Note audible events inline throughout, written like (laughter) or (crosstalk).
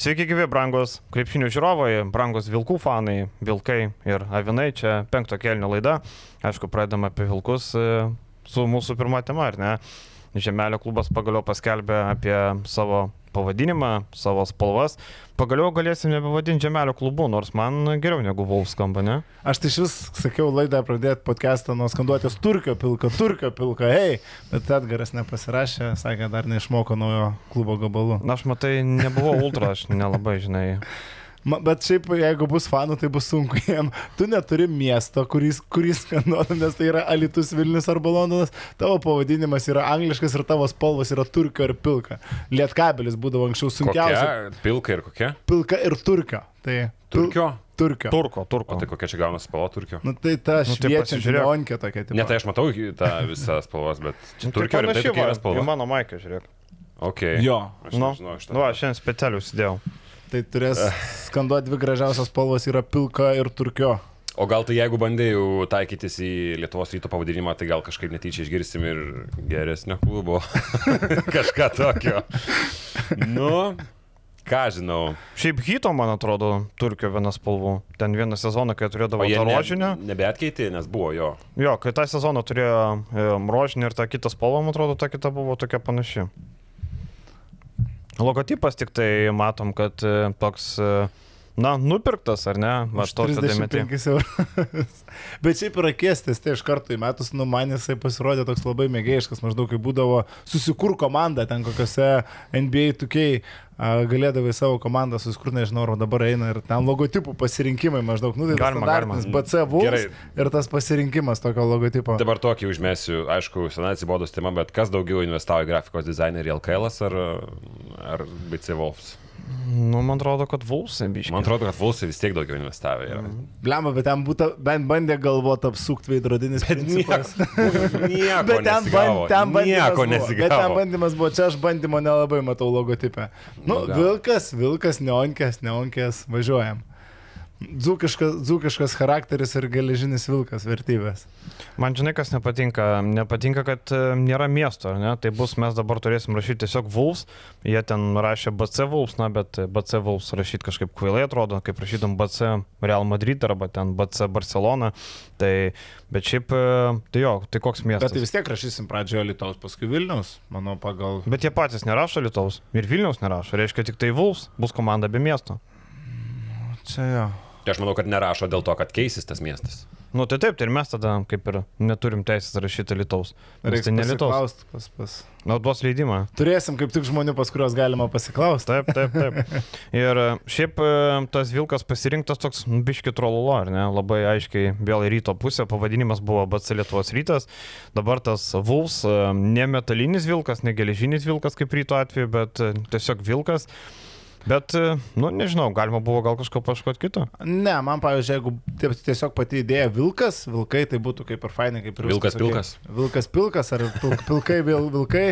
Sveiki, gyvi, brangos krepšinių žiūrovai, brangos vilkų fanai, vilkai ir avinai. Čia penkto kelnio laida. Aišku, pradedame apie vilkus e, su mūsų pirma tema, ar ne? Žemelio klubas pagaliau paskelbė apie savo pavadinimą, savo spalvas. Pagaliau galėsim nebevadinti Žemelio klubu, nors man geriau negu Vulf skamba, ne? Aš tai iš vis sakiau laidą pradėti podcastą nuo skanduotės turkio pilka, turkio pilka, hei, bet Edgaras nepasirašė, sakė, dar neišmoko naujo klubo gabalų. Na, aš matai, nebuvau ultra, aš nelabai, žinai. Ma, bet šiaip, jeigu bus fanų, tai bus sunku (laughs) jiem. Tu neturi miesto, kuris, kuris skanduotų, nes tai yra Alitus Vilnius arba Londonas. Tavo pavadinimas yra angliškas ir tavo spalvos yra turkio ir pilka. Lietkabelis būdavo anksčiau sunkiausia. Kokia? Pilka ir kokia? Pilka ir turkio. Tai Turkio? Turkio. Turko, turko. O tai kokia čia gauna spalva turkio? Nu, tai ta Nu, tai šviečianti pasižiūrėk. neonkė tokia. Tipo. Ne, tai aš matau tą visą spalvas, bet čia Nu, tai turkio ir tai va, yra spalva. mano maiką, žiūrėk. Ok. Jo. Aš Nu, nežinau iš nu, aš šiandien specialiai užsidėjau. Tai turės skanduoti dvi gražiausios spalvos yra pilka ir turkio. O gal tai jeigu bandėjau taikytis į Lietuvos ryto pavadinimą, tai gal kažkaip netyčia išgirsim ir geresnio klubo. (laughs) Kažką tokio. Nu, ką žinau. Šiaip hito, man atrodo, turkio viena spalvų. Ten vieną sezoną, kai turėdavo tą ne- rožinę. Nebeatkeitė, nes buvo jo. Jo, kai tą sezoną turėjo e, rožinį ir tą kitą spalvą, man atrodo, ta kita buvo tokia panaši. Logotipas tik tai matom, kad e, toks, e, na, nupirktas, ar ne? Tokio dėmetį. 35 eurų. Bet šiaip yra kiestis, tai iš karto į metus, nu man jisai pasirodė toks labai mėgėjiškas, maždaug kai būdavo susikur komanda ten kokiose NBA tokiai galėdavai savo komandą susikur, nežinau, ar dabar eina ir ten logotipų pasirinkimai maždaug, nu tai Galima, galima. BC Vulfs Gerai. ir tas pasirinkimas tokio logotipo. Dabar tokį užmėsiu, aišku, senai atsibodus tema, bet kas daugiau investavo į grafikos dizainerį LKL ar, ar BC Wolfs? Nu, man atrodo, kad Vulsai biškai. Man atrodo, kad Wolfsai vis tiek daugiau investavę yra. Blemba, bet ten būtų, bent bandė galvoti apsukti veidrodinis principas. (laughs) Nieko Bet ten, nesigavo. ten bandymas Nieko buvo. Bet ten nesigavo. bandymas buvo, čia aš bandymo nelabai matau logotipę. Nu, Nu, vilkas, vilkas, neonkės, neonkės, važiuojam. Dzūkiškas, dzūkiškas charakteris ir geležinis vilkas vertybės. Man žinai, kas nepatinka. Nepatinka, kad e, nėra miesto, ar ne? Tai bus, mes dabar turėsim rašyti tiesiog Vulfs. Jie ten rašė BC Vulfs, na, bet BC Vulfs rašyti kažkaip kvailai atrodo, kaip rašydam BC Real Madrid arba ten BC Barcelona. Tai, bet šiaip, e, tai jo, tai koks Bet miestas. tai vis tiek rašysim pradžioje Lietuvos, paskui Vilnius, manau, pagal... Bet jie patys nerašo Lietuvos ir Vilniaus nerašo. Reiškia, tik tai Vulfs bus komanda be miesto. Čia jo. Tai aš manau, kad nerašo dėl to, kad keisis tas miestas. Nu tai taip, tai ir mes tada kaip ir neturim teisės rašyti Lietuvos. Reiks tai ne Lietuvos. Pas, pas. Nu, duos leidimą. Turėsim kaip tik žmonių, pas kuriuos galima pasiklausti. Taip, taip, taip. (laughs) Ir e, šiaip e, tas vilkas pasirinktas toks nu, biški trololo, ar ne? Labai aiškiai vėl į ryto pusę, pavadinimas buvo BC Lietuvos rytas, dabar tas Vulfs, e, ne metalinis vilkas, ne geležinis vilkas kaip ryto atveju, bet tiesiog vilkas. Bet, e, nu, nežinau, galima buvo gal kažko paškoti kito. Ne, man, pavyzdžiui, jeigu tie- tiesiog pati idėja vilkas, vilkai, tai būtų kaip ir fainai, kaip ir Vilkas pasakei. pilkas. Vilkas pilkas ar pilk, pilkai vil, vilkai,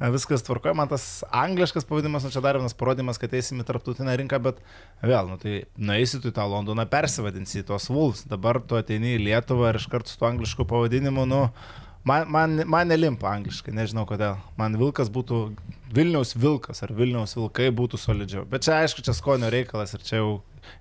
e, viskas tvarkoja. Man tas angliškas pavadinimas, nu čia dar vienas parodymas, kad eisim į tarptautinę rinką, bet vėl, nu tai nueisi tu į tą Londoną, persivadinsi į tos Wolves, dabar tu ateini į Lietuvą ir iš karto su tuo anglišku pavadinimu, nu, man, man, man nelimpa angliškai, nežinau kodėl. Man vilkas būtų Vilniaus vilkas ar Vilniaus vilkai būtų solidžiau. Bet čia aišku, čia skonio reikalas ir čia jau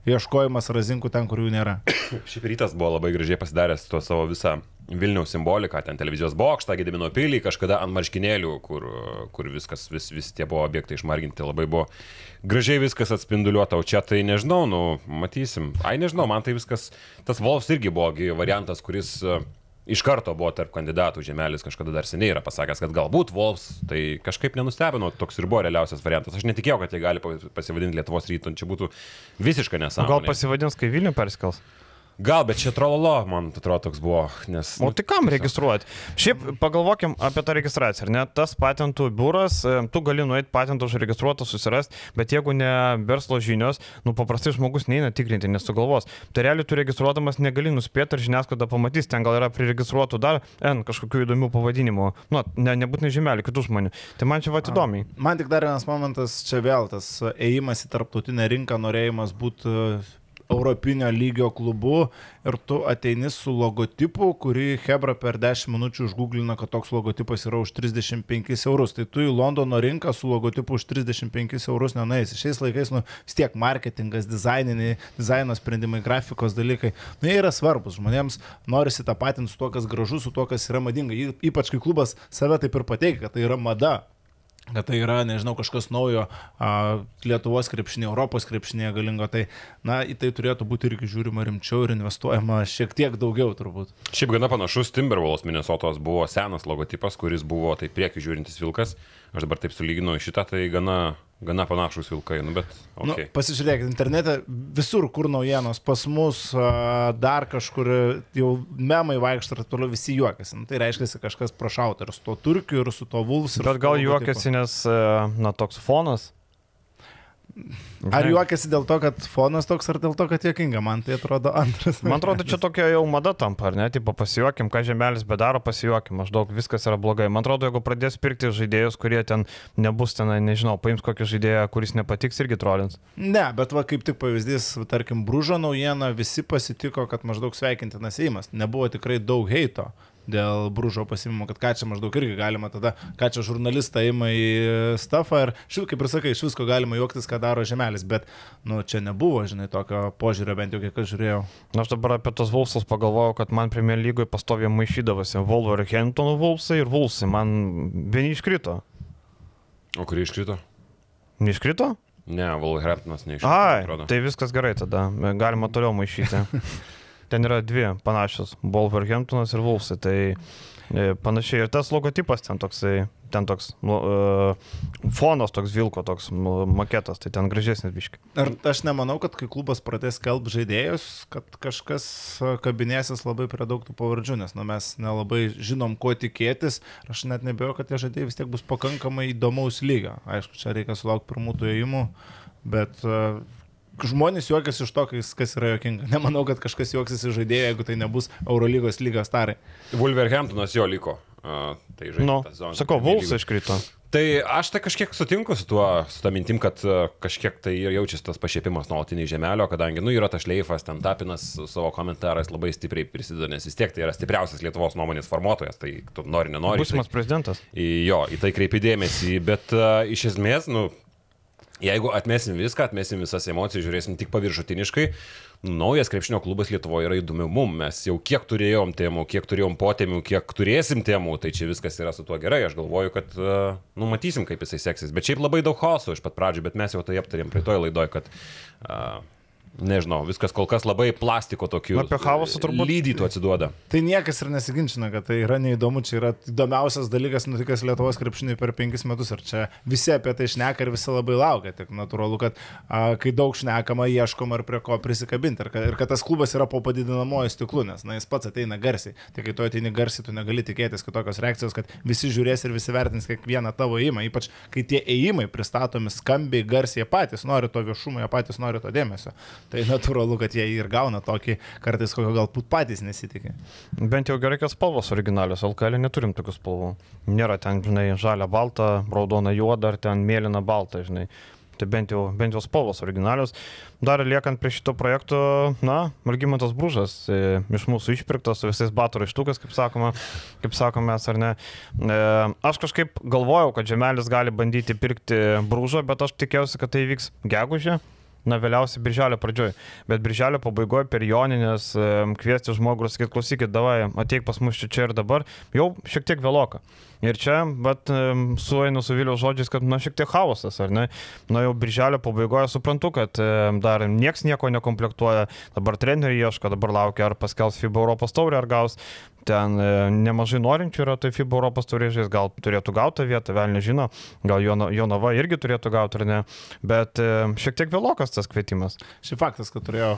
ieškojimas razinkų ten, kurių nėra. (coughs) Šiaip rytas buvo labai gražiai pasidaręs tuo savo visą Vilniaus simboliką, ten televizijos bokštą, Gedimino pilį, kažkada ant marškinėlių, kur, kur viskas, vis, vis tie buvo objektai išmarginti, labai buvo gražiai viskas atspinduliuota, o čia tai nežinau, nu, matysim. Ai, nežinau, man tai viskas, tas Wolfs irgi buvo variantas, kuris e, iš karto buvo tarp kandidatų, Žemelis kažkada dar seniai yra pasakęs, kad galbūt Wolfs, tai kažkaip nenustebino, toks ir buvo realiausias variantas. Aš netikėjau, kad jie gali pa- pasivadinti Lietuvos rytų, čia būtų visiškai nesąmonė. gal pasivadins, kai Vilnių perskels? Gal, bet čia trololo, man atrodo, toks buvo, nes... O tai kam registruoti? Šiaip pagalvokim apie tą registraciją, ar ne? Tas patentų biuras, e, tu gali nueiti patentą užregistruotą, susirasti, bet jeigu ne verslo žinios, nu paprastai žmogus neina tikrinti, nes sugalvos. Tai realiai tu registruodamas negali nuspėti, ar žiniasklaida pamatys, ten gal yra priregistruotų dar N kažkokių įdomių pavadinimų, nu, ne, nebūtinai žemelių, kitų žmonių. Tai man čia va įdomiai. Man tik dar vienas momentas, čia vėl tas ėjimas į tarptautinę rinką, norėjimas būti europinio lygio klubu ir tu ateini su logotipu, kurį Hebra per 10 minučių užgooglina, kad toks logotipas yra už 35 eurus. Tai tu į Londono rinką su logotipu už 35 eurus nenueisi. Šiais laikais, nu, vis tiek marketingas, dizaininiai, dizaino sprendimai, grafikos dalykai, nu, jie yra svarbus. Žmonėms norisi tą patį su tuo, kas gražu, su tuo, kas yra madinga. Ypač kai klubas save taip ir pateikia, kad tai yra mada kad tai yra, nežinau, kažkas naujo a, Lietuvos krepšinė, Europos krepšinė galingo, tai, na, į tai turėtų būti irgi žiūrima rimčiau ir investuojama šiek tiek daugiau turbūt. Šiaip gana panašus Timberwolves Minnesotos buvo senas logotipas, kuris buvo tai prieki žiūrintis vilkas. Aš dabar taip sulyginu šitą, tai gana, gana panašus vilkai, nu bet... Nu, Okay. pasižiūrėkit, internete visur, kur naujienos, pas mus a, dar kažkur jau memai vaikšto ir toliau visi juokiasi. Nu, tai reiškia, kad kažkas prašauta ir su to turkiu, ir su to vulfs. ir Bet gal juokiasi, nes, e, na, toks fonas. Ar juokiasi dėl to, kad fonas toks, ar dėl to, kad juokinga? Man tai atrodo antras. Man atrodo, čia tokia jau mada tampa, ar ne? Tipo, pasijuokim, ką žemelis bedaro, pasijuokim, maždaug viskas yra blogai. Man atrodo, jeigu pradės pirkti žaidėjus, kurie ten nebus ten, nežinau, paims kokį žaidėją, kuris nepatiks, irgi trolins. Ne, bet va kaip tik pavyzdys, tarkim, Brūžo naujiena, visi pasitiko, kad maždaug sveikintinas įimas. Nebuvo tikrai daug heito dėl Brūžo pasimimo, kad ką čia maždaug irgi galima tada, ką čia žurnalistą įima į stafą ir, šiaip, kaip ir sakai, iš visko galima juoktis, ką daro žemelis, bet, nu, čia nebuvo, žinai, tokio požiūrio, bent jau kiek aš žiūrėjau. Na, aš dabar apie tos Vulfsus pagalvojau, kad man Premier lygoje pastoviai maišydavosi Wolverhamptono Vulfsai ir Vulfsai. Man vieni iškrito. O kurį iškrito? Neiškrito? Ne, Wolverhamptonas neiškrito. Ai, atrodo. tai viskas gerai tada. Galima toliau maišyti. (laughs) Ten yra dvi panašios - Wolverhamptonas ir Vulfsai. Tai e, panašiai ir tas logotipas ten toksai, ten toks e, fonas toks vilko, toks nu, maketas, tai ten gražesnis biški. Ir aš nemanau, kad kai klubas pradės kelb žaidėjus, kad kažkas a, kabinėsis labai prie daug tų pavardžių, nes nu, mes nelabai žinom, ko tikėtis. Aš net nebėjau, kad tie žaidėjai vis tiek bus pakankamai įdomaus lygio. Aišku, čia reikia sulaukti pirmų tų ėjimų, bet a, žmonės juokiasi iš to, kas, kas yra jokinga. Nemanau, kad kažkas juoksis iš žaidėjo, jeigu tai nebus Eurolygos lygos tarai. Wolverhamptonas jo liko. Uh, tai žaidė Nu, tą sezoną sakau, lygoj. iškrito. Tai aš tai kažkiek sutinku su tuo, su tą mintim, kad kažkiek tai ir jaučiasi tas pašiepimas nuolatiniai žemelio, kadangi, nu, yra tas šleifas, ten tapinas savo komentarais labai stipriai prisideda, nes vis tiek tai yra stipriausias Lietuvos nuomonės formuotojas, tai tu nori, nenori. Būsimas prezidentas. į jo, į tai kreipi dėmesį, bet uh, iš esmės, nu, jeigu atmesim viską, atmesim visas emocijas, žiūrėsim tik paviršutiniškai, naujas krepšinio klubas Lietuvoje yra įdomi mum, mes jau kiek turėjom temų, kiek turėjom potemių, kiek turėsim temų, tai čia viskas yra su tuo gerai, aš galvoju, kad, uh, nu, matysim, kaip jisai seksis, bet šiaip labai daug chaoso iš pat pradžių, bet mes jau tai aptarėm praeitoj laidoj, kad uh, Nežinau, viskas kol kas labai plastiko tokių. Apie chaosą turbūt- Lydytų atsiduoda. Tai niekas ir nesiginčina, kad tai yra neįdomu, čia yra įdomiausias dalykas nutikęs Lietuvos krepšiniui per penkis metus ir čia visi apie tai šneka ir visi labai laukia. Tik natūralu, kad a, kai daug šnekama, ieškoma ir prie ko prisikabinti ir, kad- ir kad tas klubas yra po padidinamojo stiklu, nes na, jis pats ateina garsiai. Tai kai tu ateini garsiai, tu negali tikėtis kitokios reakcijos, kad visi žiūrės ir visi vertins kiekvieną tavo įimą, ypač kai tie įimai pristatomi skambiai, garsiai, patys nori to viešumo, patys nori to dėmesio. Tai natūralu, kad jie ir gauna tokį kartais, kokio galbūt patys nesitikė. Bent jau gerai, kad spalvos originalios, LKL neturim tokių spalvų. Nėra ten, žinai, žalia, balta, raudona, juoda ar ten mėlyna, balta, žinai. Tai bent jau, bent jau spalvos originalios. Dar liekant prie šito projekto, na, Margimantas Brūžas, e, iš mūsų išpirktas su visais batų raištukas, kaip sakoma, kaip sakome, ar ne. E, aš kažkaip galvojau, kad Žemelis gali bandyti pirkti Brūžą, bet aš tikėjausi, kad tai vyks gegužė. Na, vėliausiai birželio pradžioj. Bet birželio pabaigoje per Joninės kviesti žmogų ir sakyti, klausykit, davai, ateik pas mus čia, čia ir dabar, jau šiek tiek vėloka. Ir čia, bet sueinu su Viliaus žodžiais, kad, na, šiek tiek chaosas, ar ne? Na, jau birželio pabaigoje suprantu, kad dar nieks nieko nekomplektuoja, dabar treneriai ieško, dabar laukia, ar paskels FIBA Europos taurę, ar gaus. Ten e, nemažai norinčių yra, tai FIBA Europos taurėžiais gal turėtų gauti tą vietą, vėl nežino, gal Jona- Jonava irgi turėtų gauti, ar ne. Bet šiek tiek vėlokas tas kvietimas. Šį faktas, kad turėjo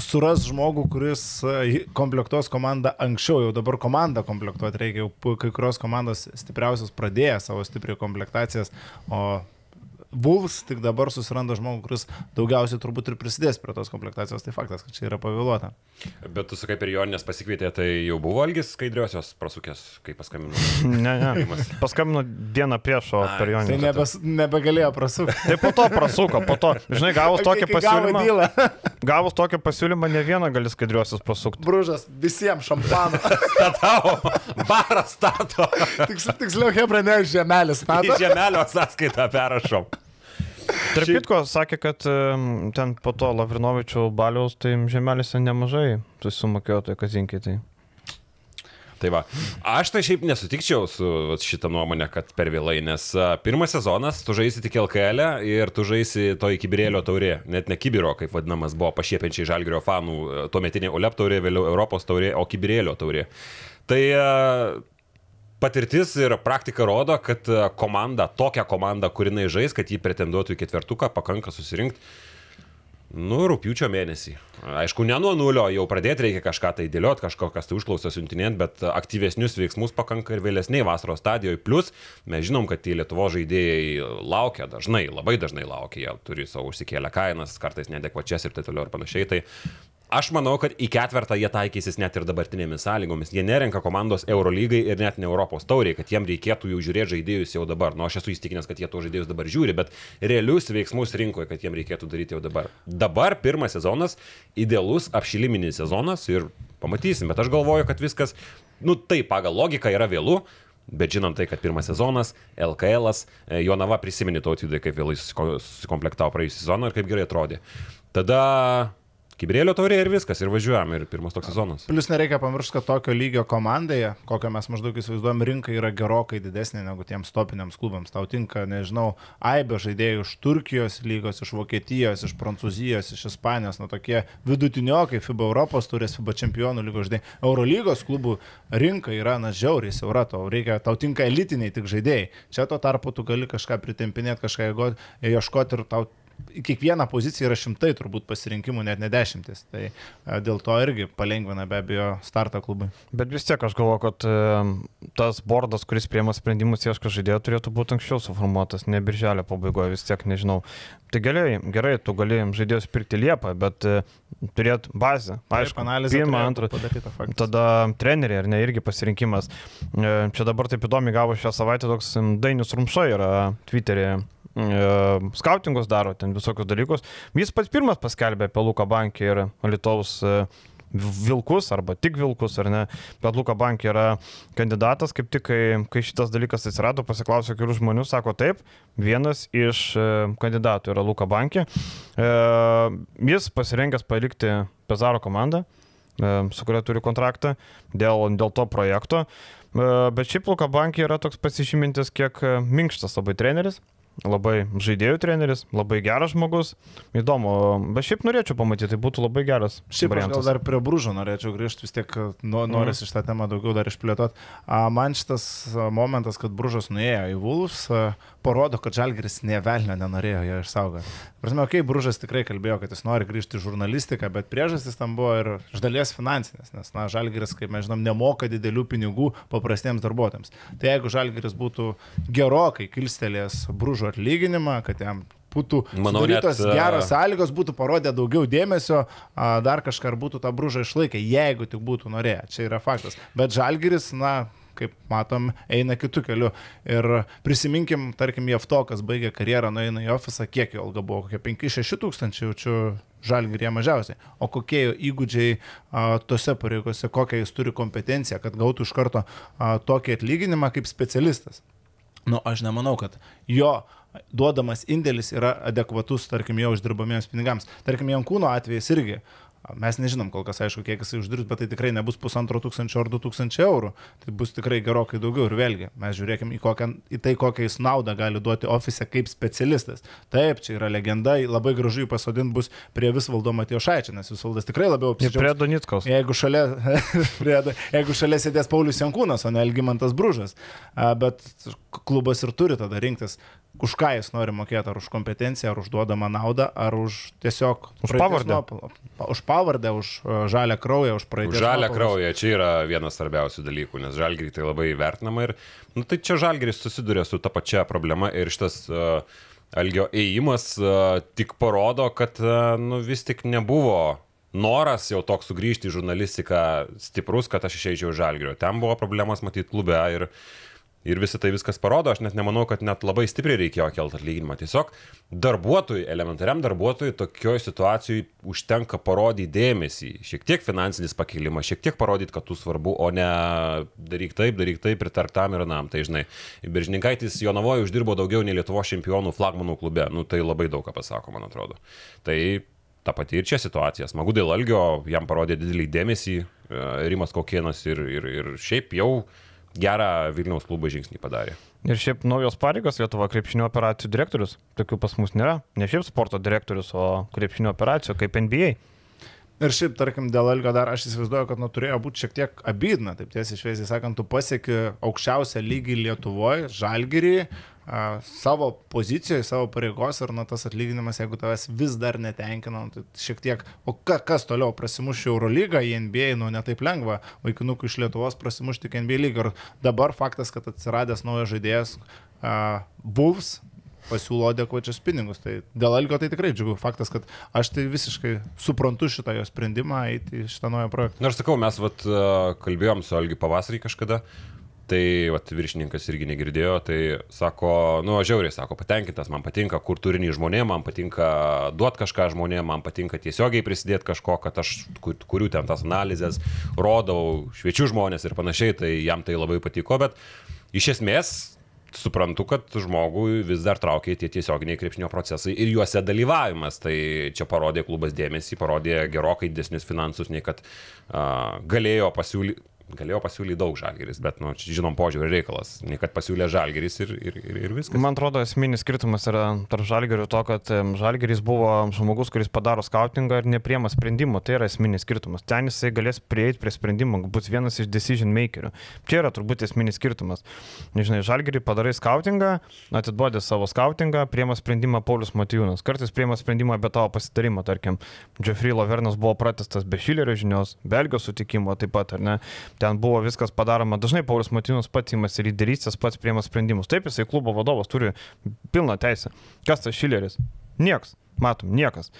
suras žmogų, kuris e, komplektuos komandą anksčiau, jau dabar komandą komplektuoti reikia, jau kai kurios komandos stipriausios pradėjo savo stipriai komplektacijas, o Vulfs tik dabar susiranda žmogų, kuris daugiausiai turbūt ir prisidės prie tos komplektacijos, tai faktas, kad čia yra pavėluota. Bet tu sakai, per Joninės pasikvietė, tai jau buvo Algis skaidriosios prasukęs, kai paskambino. (laughs) Ne, ne. Paskambino dieną prieš, o per jo Tai ne. nebes, nebegalėjo prasukti. Tai po to prasuko, po to, žinai, gavus (laughs) tokį pasiūlymą. (laughs) Gavus tokį pasiūlymą, ne vieną gali skaidriosios pasukti. Bružas visiems šampanu. Statau, barą stato. Tiksliau, tiksliau Hebra ne žemelis stato. žemelio sąskaitą perrašom. Tarp kitko, sakė, kad ten po to Lavrinovičių baliaus, tai žemelėse nemažai susimokėjo tai kazinkai. Tai. Va, aš tai šiaip nesutikčiau su šitą nuomonę, kad per vėlai, nes pirmas sezonas tu žaisi tik LKL e ir tu žaisi to į kibirėlio taurė, net ne kibiro, kaip vadinamas buvo pašiepiančiai žalgerio fanų, a, tuometinė ULEP taurė, vėliau Europos taurė, o kibirėlio taurė. Tai patirtis ir praktika rodo, kad a, komanda, tokia komanda, kur jinai žais, kad jį pretenduotų į ketvertuką, pakanka susirinkti. Nu, rūpiučio mėnesį. Aišku, ne nuo nulio, jau pradėti reikia kažką tai dėlioti, kažkokias tai užklausas siuntinėti, bet aktyvesnius veiksmus pakanka ir vėlesniai vasaros stadijoje. Plus, mes žinom, kad tie Lietuvo žaidėjai laukia dažnai, labai dažnai laukia, jie turi savo užsikėlę kainas, kartais nedekvačias ir taip toliau ir panašiai. Tai Aš manau, kad į ketvirtą jie taikysis net ir dabartinėmis sąlygomis. Jie nerenka komandos Eurolygai ir net ne Europos tauriai, kad jiem reikėtų jau žiūrėti žaidėjus jau dabar. Nu, aš esu įstikinęs, kad jie to žaidėjus dabar žiūri, bet realius veiksmus rinkoje, kad jiem reikėtų daryti jau dabar. Dabar pirmas sezonas, idealus apšiliminis sezonas ir pamatysim, bet aš galvoju, kad viskas, nu tai pagal logiką yra vėlų. Bet žinom tai, kad pirmas sezonas, LKL, e, Jonava prisiminė tautydai, kaip vėlai susiko- susikomplektavo praėjusią sezoną ir kaip gerai atrodė. Tada Kibrėlio taurė ir viskas, ir važiuojam, ir pirmas toks sezonas. Plus nereikia pamiršti, kad tokio lygio komandai, kokią mes maždaug įsivaizduojam, rinka yra gerokai didesnė negu tiems topiniams klubams. Tau tinka, nežinau, aibė žaidėjų iš Turkijos lygos, iš Vokietijos, iš Prancūzijos, iš Ispanijos, nu tokie vidutiniokai FIBA Europos turės FIBA čempionų lygos žaidėjai. Eurolygos klubų rinka yra, na, žiauriai siaura, tau reikia, tau tinka elitiniai tik žaidėjai. Čia tuo tarpu tu gali kažką pritempinėti, kažką ieškoti ir tau kiekvieną poziciją yra šimtai turbūt pasirinkimų, net ne dešimtis. Tai e, dėl to irgi palengvina be abejo startą klubui. Bet vis tiek aš galvoju, kad em, tas bordas, kuris priema sprendimus ieško žaidėjo, turėtų būti anksčiau suformuotas, ne birželio pabaigoje, vis tiek nežinau. Tai gerai, gerai, tu gali žaidėjus pirkti Liepą, bet e, turėt bazę. Aišku, analizė pirmą, antrą. Tada treneriai, ar ne, irgi pasirinkimas. E, Čia dabar taip įdomi gavo šią savaitę toks em, Dainis Rumšo yra Twitter'e. E, Skautingus daro ten visokius dalykus. Jis pats pirmas paskelbė apie Luką Bankį ir Lietuvos Vilkus arba tik Vilkus, ar ne. Bet Luka Bankė yra kandidatas, kaip tik kai, kai šitas dalykas atsirado, pasiklausė kelių žmonių, sako taip, vienas iš e, kandidatų yra Luka Bankė. E, Jis pasirengęs palikti Pezaro komandą e, su kuria turi kontraktą dėl, dėl to projekto. E, Bet šiaip Luka Bankė yra toks pasižymintis kiek e, minkštas labai treneris, labai žaidėjų treneris, labai geras žmogus. Įdomu, bet šiaip norėčiau pamatyti, tai būtų labai geras. Šiaip aš gal variantas. dar prie brūžo norėčiau grįžti, vis tiek nu, norisi mm. šitą temą daugiau dar išplėtoti. Man šitas momentas, kad brūžas nuėjo į Vulfs, parodo, kad Žalgiris nevelnio nenorėjo jo išsaugoti. Prasme, kai okay, brūžas tikrai kalbėjo, kad jis nori grįžti į žurnalistiką, bet priežastis tam buvo ir iš dalies finansinės, nes, na, Žalgiris, kaip mes žinom, nemoka didelių pinigų paprastiems darbuotojams. Tai jeigu Žalgiris būtų gerokai kilstelės brūžo atlyginimą, kad jam būtų Manau, sudarytos net, geros sąlygos, būtų parodę daugiau dėmesio, dar kažką ar būtų tą brūžą išlaikę, jeigu tik būtų norėję. Čia yra faktas. Bet Žalgiris, na, kaip matom, eina kitų kelių. Ir prisiminkim, tarkim, Jeftokas baigė karjerą, nueina į ofisą, kiek jo alga buvo, kokie 5-6 tūkstančiai, jaučiu žalgirė mažiausiai. O kokie jo įgūdžiai a, tose pareigose, kokią jis turi kompetenciją, kad gautų iš karto a, tokį atlyginimą kaip specialistas. Nu, aš nemanau, kad jo duodamas indėlis yra adekvatus, tarkim, jo uždirbamiems pinigams. Tarkim, Jankūno atvejais irgi. Mes nežinom kol kas, aišku, kiek jisai uždirbs, bet tai tikrai nebus pusantro tūkstančio ar du tūkstančiai eurų. Tai bus tikrai gerokai daugiau ir vėlgi, mes žiūrėkime į, kokią, į tai, kokią jis naudą gali duoti ofise kaip specialistas. Taip, čia yra legenda, labai gražu jį pasodinti bus prie visvaldo Matijo Šaičio, nes visvaldas tikrai labiau Ir prie apsidžiaugs. Donitkaus. Jeigu šalia, (laughs) prie, jeigu šalia sėdės Paulius Jankūnas, o ne Elgimantas Bružas. Bet klubas ir turi tada rinktis, už ką jis nori mokėti, ar už kompetenciją, ar už duodamą naudą, ar už tiesiog Už pavardę. nuopelną. Pa- Už pavardę, už e, žalę kraują, už praeitį. Už žalę kraują čia yra vienas svarbiausių dalykų, nes žalgiriai tai labai vertinama ir, nu tai čia žalgiris susiduria su ta pačia problema ir šitas uh, Algio ėjimas uh, tik parodo, kad uh, nu, vis tik nebuvo noras jau toks sugrįžti į žurnalistiką stiprus, kad aš išeičiau iš žalgerio. Ten buvo problemas matyti klube ir uh, Ir visi tai viskas parodo, aš net nemanau, kad net labai stipriai reikėjo kelti atlyginimą. Tiesiog darbuotojui, elementariam darbuotojui tokioje situacijoje užtenka parodyti dėmesį, šiek tiek finansinis pakilimas, šiek tiek parodyti, kad tu svarbu, o ne daryk taip, daryk taip, pritark tam ir nam. Tai žinai, Beržininkaitis Jonavoje uždirbo daugiau nei Lietuvo čempionų flagmanų klube. Nu tai labai daug ką pasako, man atrodo. Tai ta pati ir čia situacija. Smagu dėl Algio, jam parodė didelį dėmesį e, Rimas Kokienas ir, ir, ir šiaip jau gerą Vilniaus klubo žingsnį padarė. Ir šiaip naujos pareigos Lietuva krepšinio operacijų direktorius. Tokių pas mus nėra. Ne šiaip sporto direktorius, o krepšinio operacijų kaip NBA. Ir šiaip, tarkim, dėl Elgo dar aš įsivaizduoju, kad nu, turėjo būti šiek tiek abydna, taip tiesiai šviesiai sakant, tu pasieki aukščiausią lygį Lietuvoje, žalgyrį, savo pozicijoje, savo pareigos ir na, tas atlyginimas, jeigu tavęs vis dar netenkina, nu, tai šiek tiek, o ka, kas toliau prasimuš Eurolygą į NBA, nu netaip lengva, vaikinukų iš Lietuvos prasimušti į NBA lygą. Ir dabar faktas, kad atsiradęs naujas žaidėjas uh, Bulls pasiūlo adekvačius pinigus. Tai dėl Algio tai tikrai džiugu. Faktas, kad aš tai visiškai suprantu šitą jo sprendimą eiti į šitą naują projektą. Nors sakau, mes vat, kalbėjom su Algiu pavasarį kažkada. Tai vat, viršininkas irgi negirdėjo, tai sako, nu, žiauriai sako, patenkintas, man patinka kur turinį žmonėm, man patinka duoti kažką žmonėm, man patinka tiesiogiai prisidėti kažko, kad aš kur, kuriu ten tas analizės, rodau, šviečiu žmonės ir panašiai, tai jam tai labai patiko, bet iš esmės suprantu, kad žmogui vis dar traukia tie tiesioginiai krepšinio procesai ir juose dalyvavimas. Tai čia parodė klubas dėmesį, parodė gerokai didesnius finansus, nei kad uh, galėjo pasiūlyti galėjo pasiūlyti daug žalgeris, bet, nu, žinom, požiūrį reikalas, ne kad pasiūlė žalgeris ir, ir, ir, ir viskas. Man atrodo, esminis skirtumas yra tarp žalgerių to, kad žalgeris buvo žmogus, kuris padaro skautingą ir nepriema sprendimų, tai yra esminis skirtumas. Ten jisai galės prieiti prie sprendimo, bus vienas iš decision makerių. Čia yra turbūt esminis skirtumas. Nežinai, žalgerį padarai skautingą, atiduodi savo skautingą, priema sprendimą Paulius Matijūnas. Kartais priema sprendimą be tavo pasitarimo, tarkim, Jeffrey Lavernas buvo pratestas be Šilerio žinios, Belgijos sutikimo taip pat, ar ne? Ten buvo viskas padaroma. Dažnai Paulius Matinus pats įmas ir lyderystės pats priema sprendimus. Taip, jisai klubo vadovas turi pilną teisę. Kas tas Šileris? Niekas. Matom, niekas.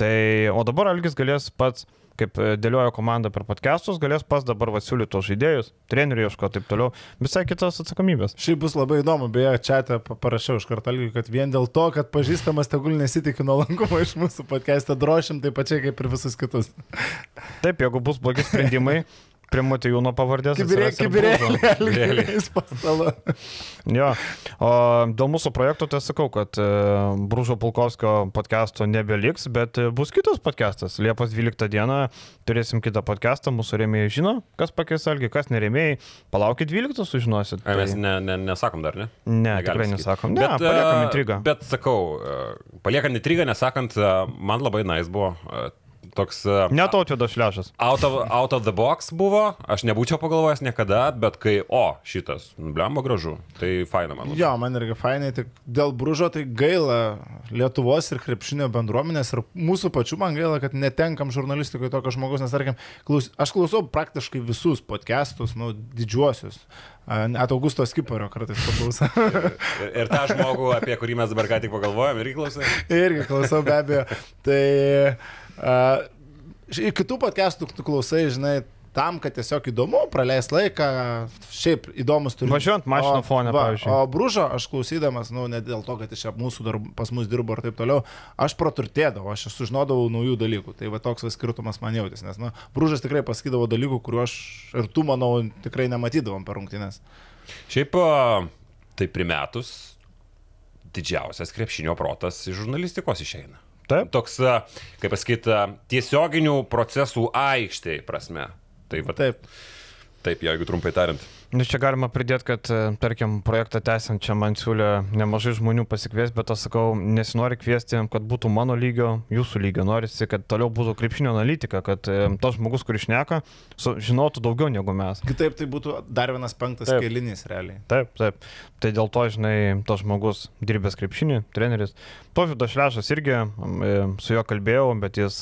Tai, o dabar Algis galės pats kaip e, dėliojo komanda per podcastus, galės pas dabar vasiūlyti tos žaidėjus, trenerių ieško taip toliau. Visai kitos atsakomybės. Šiaip bus labai įdomu, beje, čia te parašiau iš karto, kad vien dėl to, kad pažįstamas tegul nesitikė nuolankumo iš mūsų podcast'ą drošim taip pačiai kaip ir visus kitus. Taip, jeigu bus blogi sprendimai, (laughs) prie Matijūno pavardės. Kibirėlis (laughs) pastalu. (laughs) jo. O dėl mūsų projektų tai sakau, kad e, Brūžo Pulkovskio podcast'o nebeliks, bet e, bus kitas podcast'as. Liepos 12 dieną turėsim kitą podcast'ą, mūsų rėmėjai žino, kas pakeis algi, kas nerėmėjai. Palaukit 12, sužinosit. Tai... Mes ne, ne, nesakom dar, ne? Ne, tikrai sakyt. nesakom. Ne, bet, paliekam e, intrigą. Bet sakau, paliekam intrigą, nesakant, man labai nais buvo toks... E, Net Autvidas šlešas. Out of, out of the box buvo, aš nebūčiau pagalvojęs niekada, bet kai, o, šitas, blemba gražu, tai faina man. Jo, man irgi fainai, tik dėl bružo tai gaila Lietuvos ir krepšinio bendruomenės ir mūsų pačių man gaila, kad netenkam žurnalistikoje tokio žmogus, nes tarkim, klaus, aš klausau praktiškai visus podcastus, nu, didžiuosius. Net Augusto Skipario kartais paklausau. (laughs) ir, ir tą žmogų, apie kurį mes dabar ką tik pagalvojom, irgi klausai? irgi klausau, be abejo. Tai uh, kitų podcastų tu klausai, žinai, tam, kad tiesiog įdomu, praleis laiką, šiaip įdomus turi. Važiuojant mašino fone, va, pavyzdžiui. O brūžo, aš klausydamas, nu, ne dėl to, kad iš mūsų darb, pas mus dirbo ir taip toliau, aš praturtėdavau, aš sužinodavau naujų dalykų. Tai va toks va skirtumas man jautės, nes, nu, brūžas tikrai pasakydavo dalykų, kuriuos aš ir tu, manau, tikrai nematydavom per rungtynės. Šiaip, tai primetus, didžiausias krepšinio protas iš žurnalistikos išeina. Taip. Toks, kaip pasakyti, tiesioginių procesų aikštėje prasme. Tai va, taip. Taip, jeigu trumpai tariant. Nu, čia galima pridėti, kad, e, tarkim, projektą tęsiant čia man siūlė nemažai žmonių pasikviesti, bet aš sakau, nesinori kviesti, kad būtų mano lygio, jūsų lygio. Norisi, kad toliau būtų krepšinio analitika, kad e, tas žmogus, kuris šneka, žinotų daugiau negu mes. Kitaip tai būtų dar vienas penktas taip. kelinis realiai. Taip, taip. Tai dėl to, žinai, tas žmogus dirbęs krepšinį, treneris. Tofidas Šlešas irgi, e, su juo kalbėjau, bet jis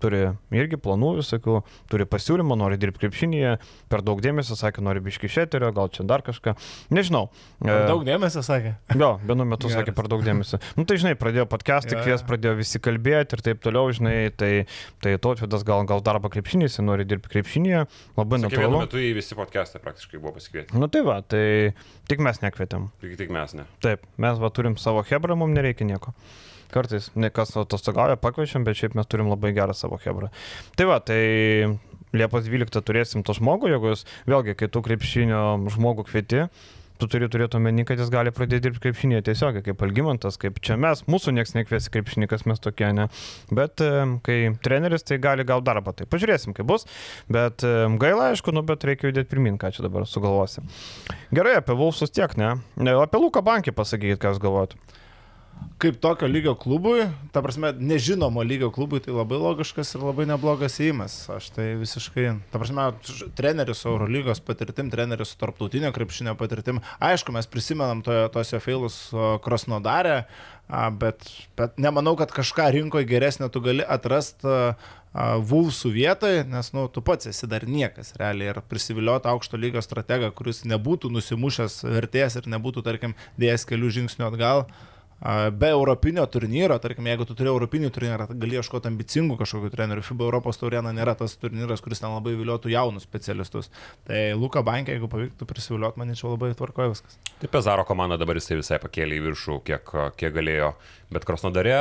turi irgi planų visokių, turi pasiūlymą, nori dirbti krepšinėje, per daug dėmesio, sakė, nori biškišėti eterio, gal čia dar kažką. Nežinau. Per E, daug dėmesio sakė. Jo, vienu metu Geras. sakė per daug dėmesio. Nu tai žinai, pradėjo podcast'ą Jo, kvies, jo. pradėjo visi kalbėti ir taip toliau, žinai, tai, tai Totvydas gal, gal darbą krepšinį, jis nori dirbti krepšinėje, labai Sakė, vienu natūralu. metu į visi podcast'ą praktiškai buvo pasikvieti. Nu tai va, tai tik mes nekvietėm. Tik, tik mes ne. Taip, mes va turim savo hebrą, mums nereikia nieko. Kartais, ne kas atostogauja, pakviečiam, bet šiaip mes turim labai gerą savo hebrą. Tai va, tai Liepos 12 turėsim to žmogų, jeigu jūs, vėlgi, kai tu krepšinio žmogų kvieti, tu turi turėti omeny, kad jis gali pradėti dirbti krepšinėje tiesiog, kaip Algymantas, kaip čia mes, mūsų niekas nekvies į krepšinį, kas mes tokie, ne. Bet e, kai treneris, tai gali gauti darbą, tai pažiūrėsim, kaip bus. Bet e, gaila, aišku, nu, bet reikia judėti pirmin, ką čia dabar sugalvosim. Gerai, apie Vulfsus tiek, ne? Ne, Apie Luką bankį pasakykit, ką jūs galvojate. Kaip tokio lygio klubui, ta prasme, nežinomo lygio klubui, tai labai logiškas ir labai neblogas įimas. Aš tai visiškai, ta prasme, treneris su Eurolygos patirtim, treneris su tarptautinio krepšinio patirtim. Aišku, mes prisimenam to, tos jo failus Krasnodarė, bet, bet nemanau, kad kažką rinkoje geresnio tu gali atrasti Vulsų vietoje, nes, nu, tu pats esi dar niekas, realiai, ir prisivilioti aukšto lygio strategą, kuris nebūtų nusimušęs vertės ir nebūtų, tarkim, dėjęs kelių žingsnių atgal. A, Be europinio turnyro, tarkim, jeigu tu turi europinį turnyrą, tai gali ieškoti ambicingų kažkokių trenerių. FIBA Europos taurėna nėra tas turnyras, kuris ten labai viliotų jaunus specialistus. Tai Luka Bankė, jeigu pavyktų prisivilioti, manyčiau, labai tvarkoja viskas. Tai Pezaro komanda dabar jisai visai pakėlė į viršų, kiek, kiek galėjo. Bet Krasnodarė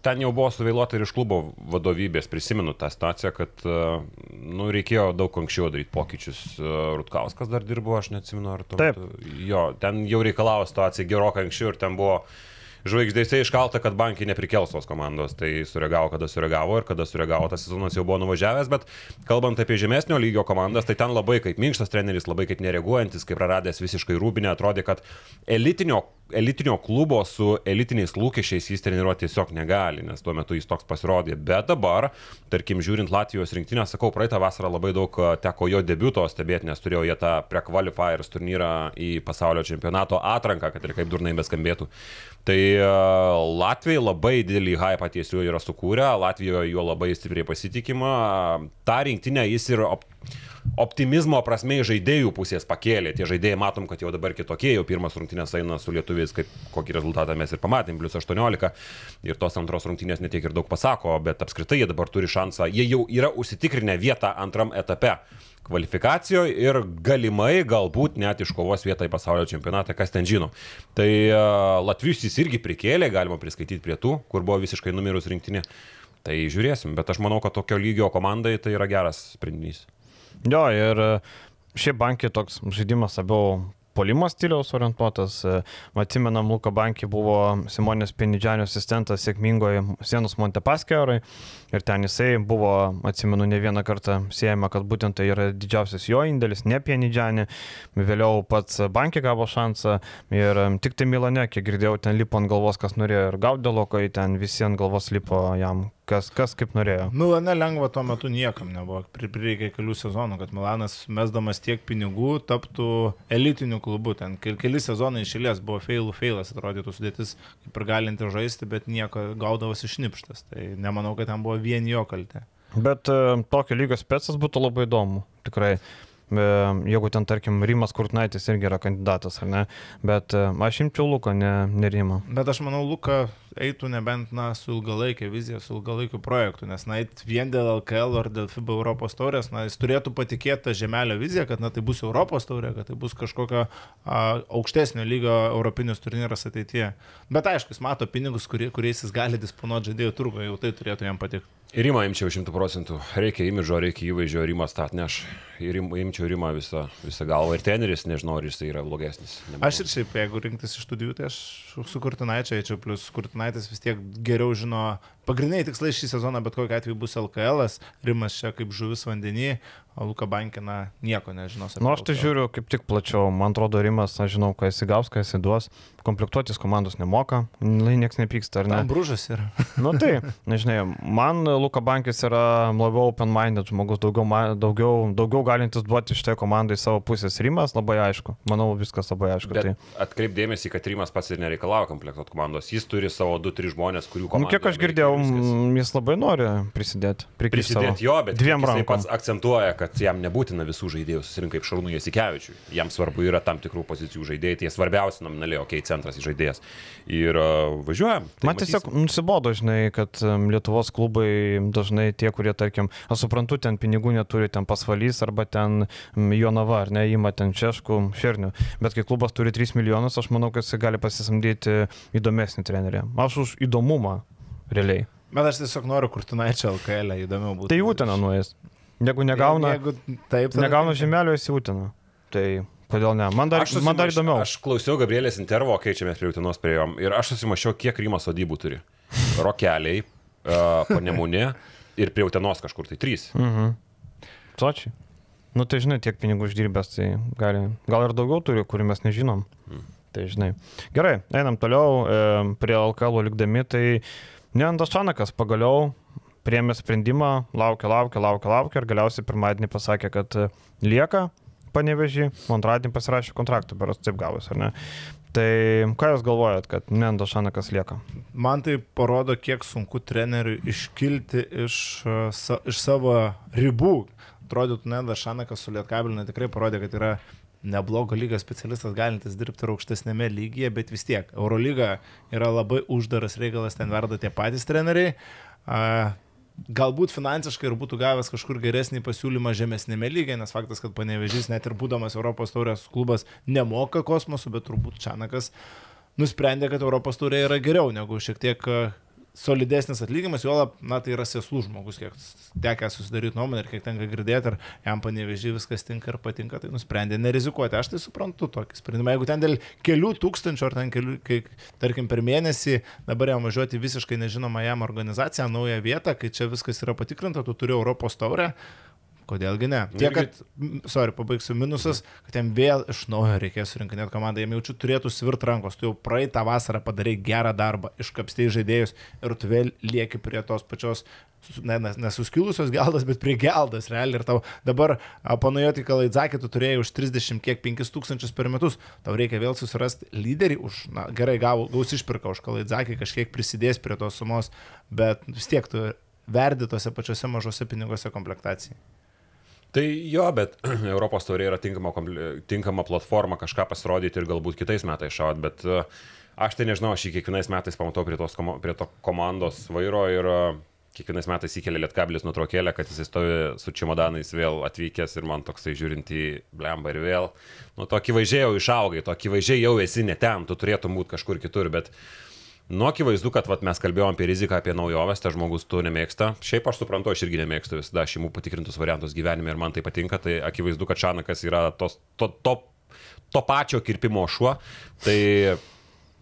ten jau buvo suvėluota ir iš klubo vadovybės. Prisimenu tą situaciją, kad e, nu, reikėjo daug anksčiau daryti pokyčius. E, Rutkauskas dar dirbo, aš neatsimenu, ar tu. Taip. Jo, ten jau reikalavo situacija gerokai anksčiau ir ten buvo žvaigždėse iškalta, kad bankai neprikels tos komandos. Tai sureagavo, kada sureagavo ir kada sureagavo, tas sezonas jau buvo nuvažiavęs, bet kalbant apie žemesnio lygio komandas, tai ten labai kaip minkštas treneris, labai kaip nereaguojantis, kaip praradęs visiškai rūbinę, atrodė, kad elitinio, elitinio klubo su elitiniais lūkesčiais jis treniruoti tiesiog negali, nes tuo metu jis toks pasirodė. Bet dabar, tarkim, žiūrint Latvijos rinktinę, sakau, praeitą vasarą labai daug a, teko jo debiuto stebėti, nes turėjo jie tą pre-qualifiers turnyrą į pasaulio čempionato atranką, kad ir kaip durnai beskambėtų. Tai e, Latvijai labai didelį hypą tiesiog yra sukūrę, Latvijoje juo labai stipriai pasitikima. Ta rinktinė jis ir op optimizmo prasme iš žaidėjų pusės pakėlė. Tie žaidėjai matom, kad jau dabar kitokie, jau pirmas rungtynės eina su lietuviais, kaip, kokį rezultatą mes ir pamatėm, plus 18. Ir tos antros rungtynės netiek ir daug pasako, bet apskritai jie dabar turi šansą, jie jau yra užsitikrinę vietą antram etape kvalifikacijoje ir galimai galbūt net iškovos vietą į pasaulio čempionatą, kas ten žino. Tai uh, Latvijus jis irgi prikėlė, galima priskaityti prie tų, kur buvo visiškai numirus rinktinė. Tai žiūrėsim, bet aš manau, kad tokio lygio komandai tai yra geras sprendinys. Jo, ir e, šiaip bankė toks žaidimas labiau polimo stiliaus orientuotas. Atsimenam, Luka Bankė buvo Simonės Pinidžianio asistentas sėkmingoje sienos Montepaskerai ir ten jisai buvo, atsimenu, ne vieną kartą siejama, kad būtent tai yra didžiausias jo indėlis, ne Pinidžianė. Vėliau pats Bankė gavo šansą ir tik tai Milane, kiek girdėjau, ten lipo ant galvos, kas norėjo ir gauti dėlokai, ten visi ant galvos lipo jam, kas, kas kaip norėjo. Milane lengva tuo metu niekam nebuvo. Pri- Prireikė kelių sezonų, kad Milanas mesdamas tiek pinigų taptų elitiniu klubu. Ten ke- keli sezonai išėlės buvo failų failas, atrodytų sudėtis kaip ir galinti žaisti, bet nieko gaudavosi šnipštas. Tai nemanau, kad ten buvo vien jo kaltė. Bet e, tokio lygio specas būtų labai įdomu, tikrai. E, Jeigu ten, tarkim, Rimas Kurtnaitis irgi yra kandidatas, ar ne? Bet e, aš imčiau Luką, ne, ne Rimą. Bet aš manau, Luka eitų nebent, na, su ilgalaikė vizija, su ilgalaikiu projektu, nes, na, vien dėl LKL ar dėl FIBA Europos taurės, na, jis turėtų patikėti tą žemelio viziją, kad, na, tai bus Europos taurė, kad tai bus kažkokio a, aukštesnio lygio europinis turnyras ateityje. Bet aišku, jis mato pinigus, kurie, kuriais jis gali disponuoti žaidėjų turgoje, jau tai turėtų jam patikti. Ir Rimą imčiau šimtų procentų. Reikia imidžo, reikia įvaizdžio, Rimas tą atneš. Ir im- imčiau Rimą visą, visą galvą. Ir teneris, nežinau, ar jis yra blogesnis. Nemanau. Aš ir šiaip, jeigu rinktis iš studijų, tai aš su Kurtinaičio eičiau, plus Kurtinaitis vis tiek geriau žino, pagrindiniai tikslai šį sezoną bet kokiu atveju bus LKL, -as. Rimas čia kaip žuvis vandenį, Luka Bankina nieko nežinos. apie Na, Nu, aš tai žiūriu kaip tik plačiau. Man atrodo, Rimas, aš žinau, ką jis įgaus, ką jis įduos. Komplektuotis komandos nemoka, lai niekas nepyksta, ar ne? Tam brūžas yra. (laughs) Nu tai, nežinai, man Luka Bankis yra labiau open-minded žmogus, daugiau, daugiau, daugiau galintis duoti šitai komandai savo pusės. Rimas labai aišku, manau viskas labai aišku. Bet Tai. atkreip dėmesį, kad Rimas pats ir nereikalauja komplektuot komandos. Jis turi savo 2-3 žmonės, kurių Nu, komanda. kiek aš girdėjau, jis labai nori prisidėti. Prisidėti jo, bet dviem jisai rankom. pats akcentuoja, kad jam nebūtina visų žaidėjų susirinkti kaip Šarūnų Jasikevičiui. Jam svarbu yra tam tikrų pozicijų žaidėjai, tie svarbiausi nominaliai, okei, okay, centras į žaidėjas. Ir uh, važiuojam. Tai Man tiesiog nusibodo, žinai, kad Lietuvos klubai dažnai tie, kurie, tarkim, aš suprantu, ten pinigų neturi, ten pasvalys arba ten Jonava, ar ne, įma ten Češkų, Šernių. Bet kai klubas turi 3 milijonus, aš manau, kad jis gali pasisamdyti įdomesnį trenerį. Aš už įdomumą, realiai. Bet aš tiesiog noriu kurtinaičio LKL, įdomiau būtų. Tai Jūtina nuės. Jeigu negauna, Jeigu taip, negauna taip. žemelio, jis Jūtina. Tai kodėl ne? Man dar, man dar įdomiau. Aš klausiau Gabrielės intervo, kai čia mes prie Utinos prieėjom. Ir aš susimašiau, kiek Rymas sodybų turi. (laughs) Rokeliai, uh, panemunė ir prie Utinos kažkur tai trys. Mhm. Sočiai. Nu tai žinai, tiek pinigų uždirbęs, tai gali, gal ir daugiau turi, kurių mes nežinom. Mm. Tai žinai. Gerai, einam toliau e, prie LKL likdami, tai Neandas Čanakas pagaliau priemė sprendimą, laukia, laukia, laukia, laukia ir galiausiai pirmadienį pasakė, kad e, lieka panevežį, o antradienį pasirašė kontraktą, beras taip gavus, ar ne? Tai ką jūs galvojat, kad Neandas Čanakas lieka? Man tai parodo, kiek sunku treneriui iškilti iš, uh, sa, iš savo ribų. Atrodytų, ne, Dašanakas su Lietkabilinu tikrai parodė, kad yra neblogo lygio specialistas, galintis dirbti ir aukštesnėme lygyje, bet vis tiek Eurolyga yra labai uždaras reikalas, ten verda tie patys treneriai. Galbūt finansiškai ir būtų gavęs kažkur geresnį pasiūlymą žemesnėme lygiai, nes faktas, kad panevežys net ir būdamas Europos taurės klubas nemoka kosmosų, bet turbūt Čanakas nusprendė, kad Europos taurė yra geriau negu šiek tiek solidesnis atlyginimas, juolab, na tai yra sėslų žmogus, kiek tekia susidaryti nuomonę ir kiek tenka girdėti, ar jam panevežį viskas tinka ir patinka, tai nusprendė nerizikuoti. Aš tai suprantu tokį sprendimą. Jeigu ten dėl kelių tūkstančių ar ten kelių, kai, tarkim, per mėnesį dabar jam važiuoti visiškai nežinoma jam organizaciją, naują vietą, kai čia viskas yra patikrinta, tu turi Europos taurę. Kodėlgi ne? Tiek, Irgi- kad, sorry, pabaigsiu minusas, kad jam vėl iš naujo reikės surinkinėti komandą, jam jaučiu turėtų svirt rankos, tu jau praeitą vasarą padarai gerą darbą, iškapstėjai žaidėjus ir tu vėl lieki prie tos pačios, ne, ne, nesuskilusios geldas, bet prie geldas, realiai. Ir tau dabar panujoti Kalaidzakį, tu turėjai už 30 kiek 5 tūkstančius per metus, tau reikia vėl susirasti lyderį už, na gerai, gau, gaus išpirką už Kalaidzakį, kažkiek prisidės prie tos sumos, bet vis tiek tu verdi tose pačiose mažose pinigose komplektacijai. Tai jo, bet (clears throat) Europos taurė yra tinkama, tinkama platforma kažką pasirodyti ir galbūt kitais metais šaut, bet uh, aš tai nežinau, aš jį kiekvienais metais pamatau prie, tos, prie to komandos vairo ir uh, kiekvienais metais įkelia lietkabilis nutraukėlę, kad jis stovi su čimodanais vėl atvykęs ir man toksai žiūrint į blemba ir vėl, nu tokį važiai jau išaugai, tokį važiai jau esi ne ten, tu turėtum būti kažkur kitur, bet Nu, akivaizdu, kad vat, mes kalbėjome apie riziką, apie naujoves, tas žmogus tu nemėgsta. Šiaip aš suprantu, aš irgi nemėgstu visada šeimų patikrintus variantus gyvenime ir man tai patinka. Tai akivaizdu, kad Šanakas yra tos, to, to, to pačio kirpimo šuo. Tai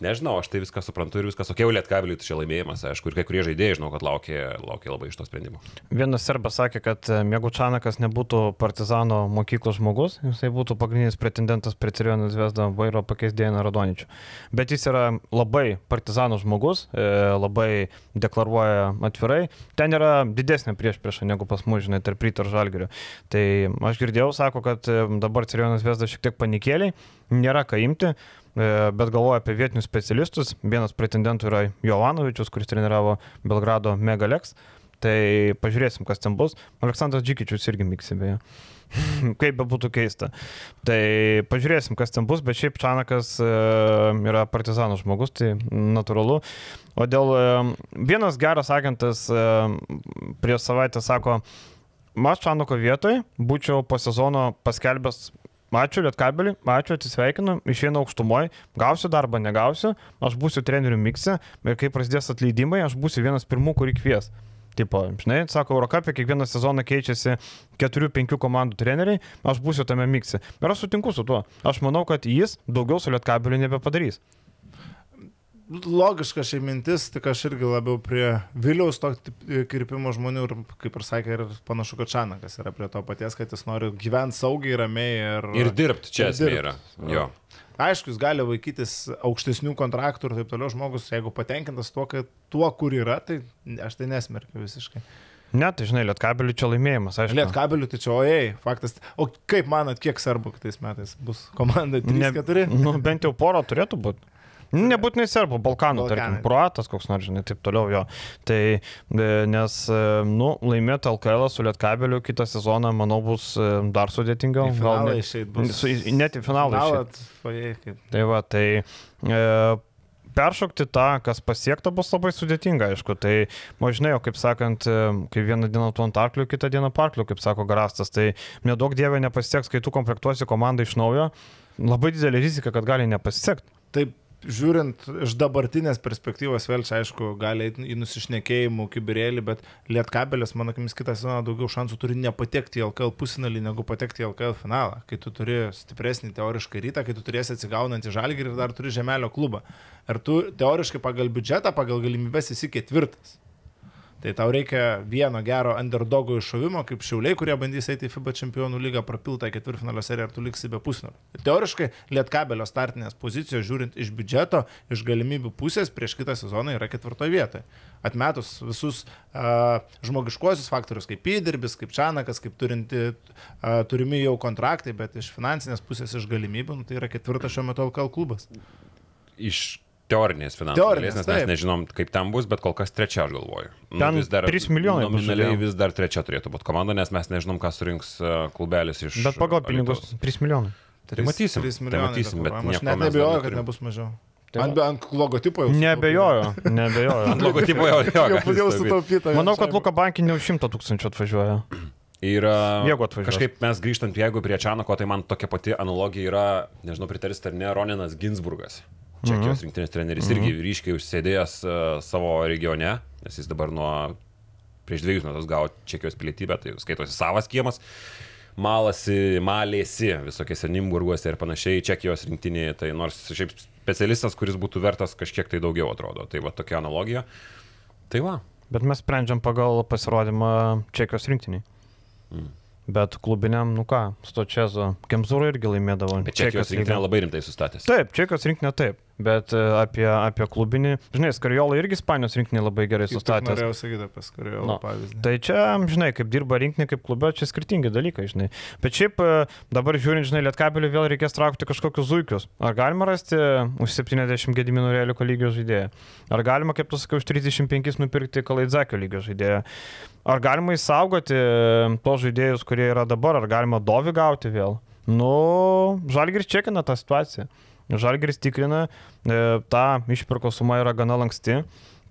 nežinau, aš tai viską suprantu ir viskas. Ok, jau lietkabiliui tai čia laimėjimas, aišku, ir kai kurie žaidėjai žinau, kad laukia, laukia labai iš to sprendimo. Vienas serbas sakė, kad e, jeigu Čanakas nebūtų partizano mokyklos žmogus, jisai būtų pagrindinis pretendentas prie Cirionų Zvezdą vairo pakeis Dėną Radoničių. Bet jis yra labai partizano žmogus, e, labai deklaruoja atvirai. Ten yra didesnė priešprieša negu pas mus, žinai, tarp ryto ir žalgerio. Tai aš girdėjau, sako, kad e, dabar Cirionų Zvezda šiek tiek panikėliai, nėra ką imti. Bet galvoja apie vietinius specialistus. Vienas pretendentų yra Jovanovičius, kuris treniravo Belgrado Megalex. Tai pažiūrėsim, kas ten bus. Aleksandras Džikičius irgi miksi beje. (laughs) Kaip be būtų keista. Tai pažiūrėsim, kas ten bus, bet šiaip Čanakas e, yra partizanų žmogus, tai natūralu. O dėl e, vienas geras agentas e, prieš savaitę sako, aš Čanako vietoj būčiau po sezono paskelbęs Ačiū Lietkabelį, ačiū, atsisveikinu, išeinu aukštumoje, gausiu darbą, negausiu, aš būsiu trenerių mikse ir kai prasidės atleidimai, aš būsiu vienas pirmų, kurį kvies. Tipo, žinai, sako, Eurocapė kiekvieną sezoną keičiasi 4-5 komandų treneriai, aš būsiu tame mikse. Ir aš sutinku su tuo. Aš manau, kad jis daugiau su Lietkabeliu nebepadarys. Logiška šiai mintis, tik aš irgi labiau prie Viliaus to kirpimo žmonių ir, kaip ir sakė, ir panašu, kad Čanakas yra prie to paties, kad jis nori gyventi saugiai, ramiai ir... Ir dirbti čia esmė yra. Jo. Aišku, jis gali vaikytis aukštesnių kontraktų ir taip toliau, žmogus, jeigu patenkintas tuo, kad tuo, kur yra, tai aš tai nesmerkiu visiškai. Ne, tai žinai, Lietkabeliu čia laimėjimas, aišku. Liet kabelių, tai čia, ojei, faktas. O kaip manat, kiek svarbu kitais metais bus komanda 3-4? Nu, bent jau poro turėtų būti. Nebūtinai serbų, Balkanų, Balkanai. tarkim, kruatas koks nors, žinai, taip toliau jo. Tai, nes, e, nu, laimėti LKL su Lietkabeliu kitą sezoną, manau, bus e, dar sudėtingiau. Gal net, bus. net į finalą. Finalą. Tai va, tai e, peršokti tą, kas pasiekta, bus labai sudėtinga, aišku. Tai, o žinai, o kaip sakant, e, kai vieną dieną tu ant arklių, kitą dieną parklių, kaip sako Garastas, tai nedaug dievė nepasieks, kai tu komplektuosi komandą iš naujo. Labai didelė rizika, kad gali nepasisekti. Taip, žiūrint iš dabartinės perspektyvos, vėl čia aišku, gali eiti į nusišnekėjimų kibirėlį, bet Lietkabelis, mano akimis, kitą sezoną daugiau šansų turi nepatekti į LKL pusinalį, negu patekti į LKL finalą. Kai tu turi stipresnį teoriškai rytą, kai tu turėsi atsigaunantį žalgį ir dar turi žemelio klubą. Ir tu teoriškai pagal biudžetą, pagal galimybės esi ketvirtas. Tai tau reikia vieno gero underdogo iššovimo, kaip šiauliai, kurie bandys eiti į FIBA čempionų lygą, prapiltą ketvirtfinalio seriją ir tu liksi be pusnulio. Teoriškai Lietkabelio startinės pozicijos, žiūrint iš biudžeto, iš galimybių pusės, prieš kitą sezoną yra ketvirtoje vietoje. Atmetus visus uh, žmogiškuosius faktorius, kaip įdirbis, kaip Čanakas, kaip turinti, uh, turimi jau kontraktai, bet iš finansinės pusės, iš galimybių, nu, tai yra ketvirtas šiuo metu LKL klubas. Iš teorinės finansų Teorinės, dalies, nes mes taip. nežinom, kaip ten bus, bet kol kas trečia, aš galvoju. Nu, Ten vis dar, 3 milijonai bus Nominaliai vis dar trečia turėtų būti komanda, nes mes nežinom, ką surinks e, klubelis iš... Bet pagal pinigus Alytaus. 3 milijonai. Tai matysim, 3 tai milijonai. matysim, bet aš net mes nebejoju, kad nebus mažiau. Tai Ant, ant logotipo jau. Nebejoju, nebejoju. Ant logotipo jau, jo, Jau gali padėjau sutaupyt. sutaupytą. Manau, kad Luka Bankinė už 100 tūkstančių atvažiuoja. Ir e, kažkaip mes grįžtant, jeigu prie Čianako, tai man tokia pati analogija yra, nežinau, pritarist ar ne, Roninas Ginsburgas. Čekijos rinktinės treneris irgi ryškiai užsėdėjęs e, savo regione, nes jis dabar nuo prieš dviejus metus gavo Čekijos pilietybę, tai skaitosi savas kiemas. Malasi, malėsi visokiose Nimburguose ir panašiai Čekijos rinktinėje, tai nors šiaip specialistas, kuris būtų vertas kažkiek tai daugiau atrodo. Tai va tokia analogija. Tai va. Bet mes sprendžiam pagal pasirodymą Čekijos rinktiniai. Mm. Bet klubiniam, nu ką, Stočezo, Kemzūro irgi laimėdavo. Bet Čekijos lygą. rinktinė labai rimtai sustatęs. Taip, Čekijos rinktinė taip, bet e, apie, apie klubinį, žinai, Skarjola irgi Ispanijos rinktinė labai gerai sustatęs. Norėjau sakyti apie Skariolą Nu, pavyzdį. Tai čia, žinai, kaip dirba rinkinė, kaip klube, čia skirtingi dalykai, žinai. Bet šiaip e, dabar žiūrint, žinai, Lietkabelį vėl reikės traukti kažkokius zuikius. Ar galima rasti už 70 gediminų realiko lygio žaidėją? Ar galima, kaip tu sakai, už 35 nupirkti Kalaidzakio lygio žaidėją? Ar galima įsaugoti e, tos žaidėjus, kurie yra dabar? Ar galima Dovi gauti vėl? Nu, Žalgiris čekina tą situaciją. Žalgiris tikrina, e, ta išpirko suma yra gana lanksti.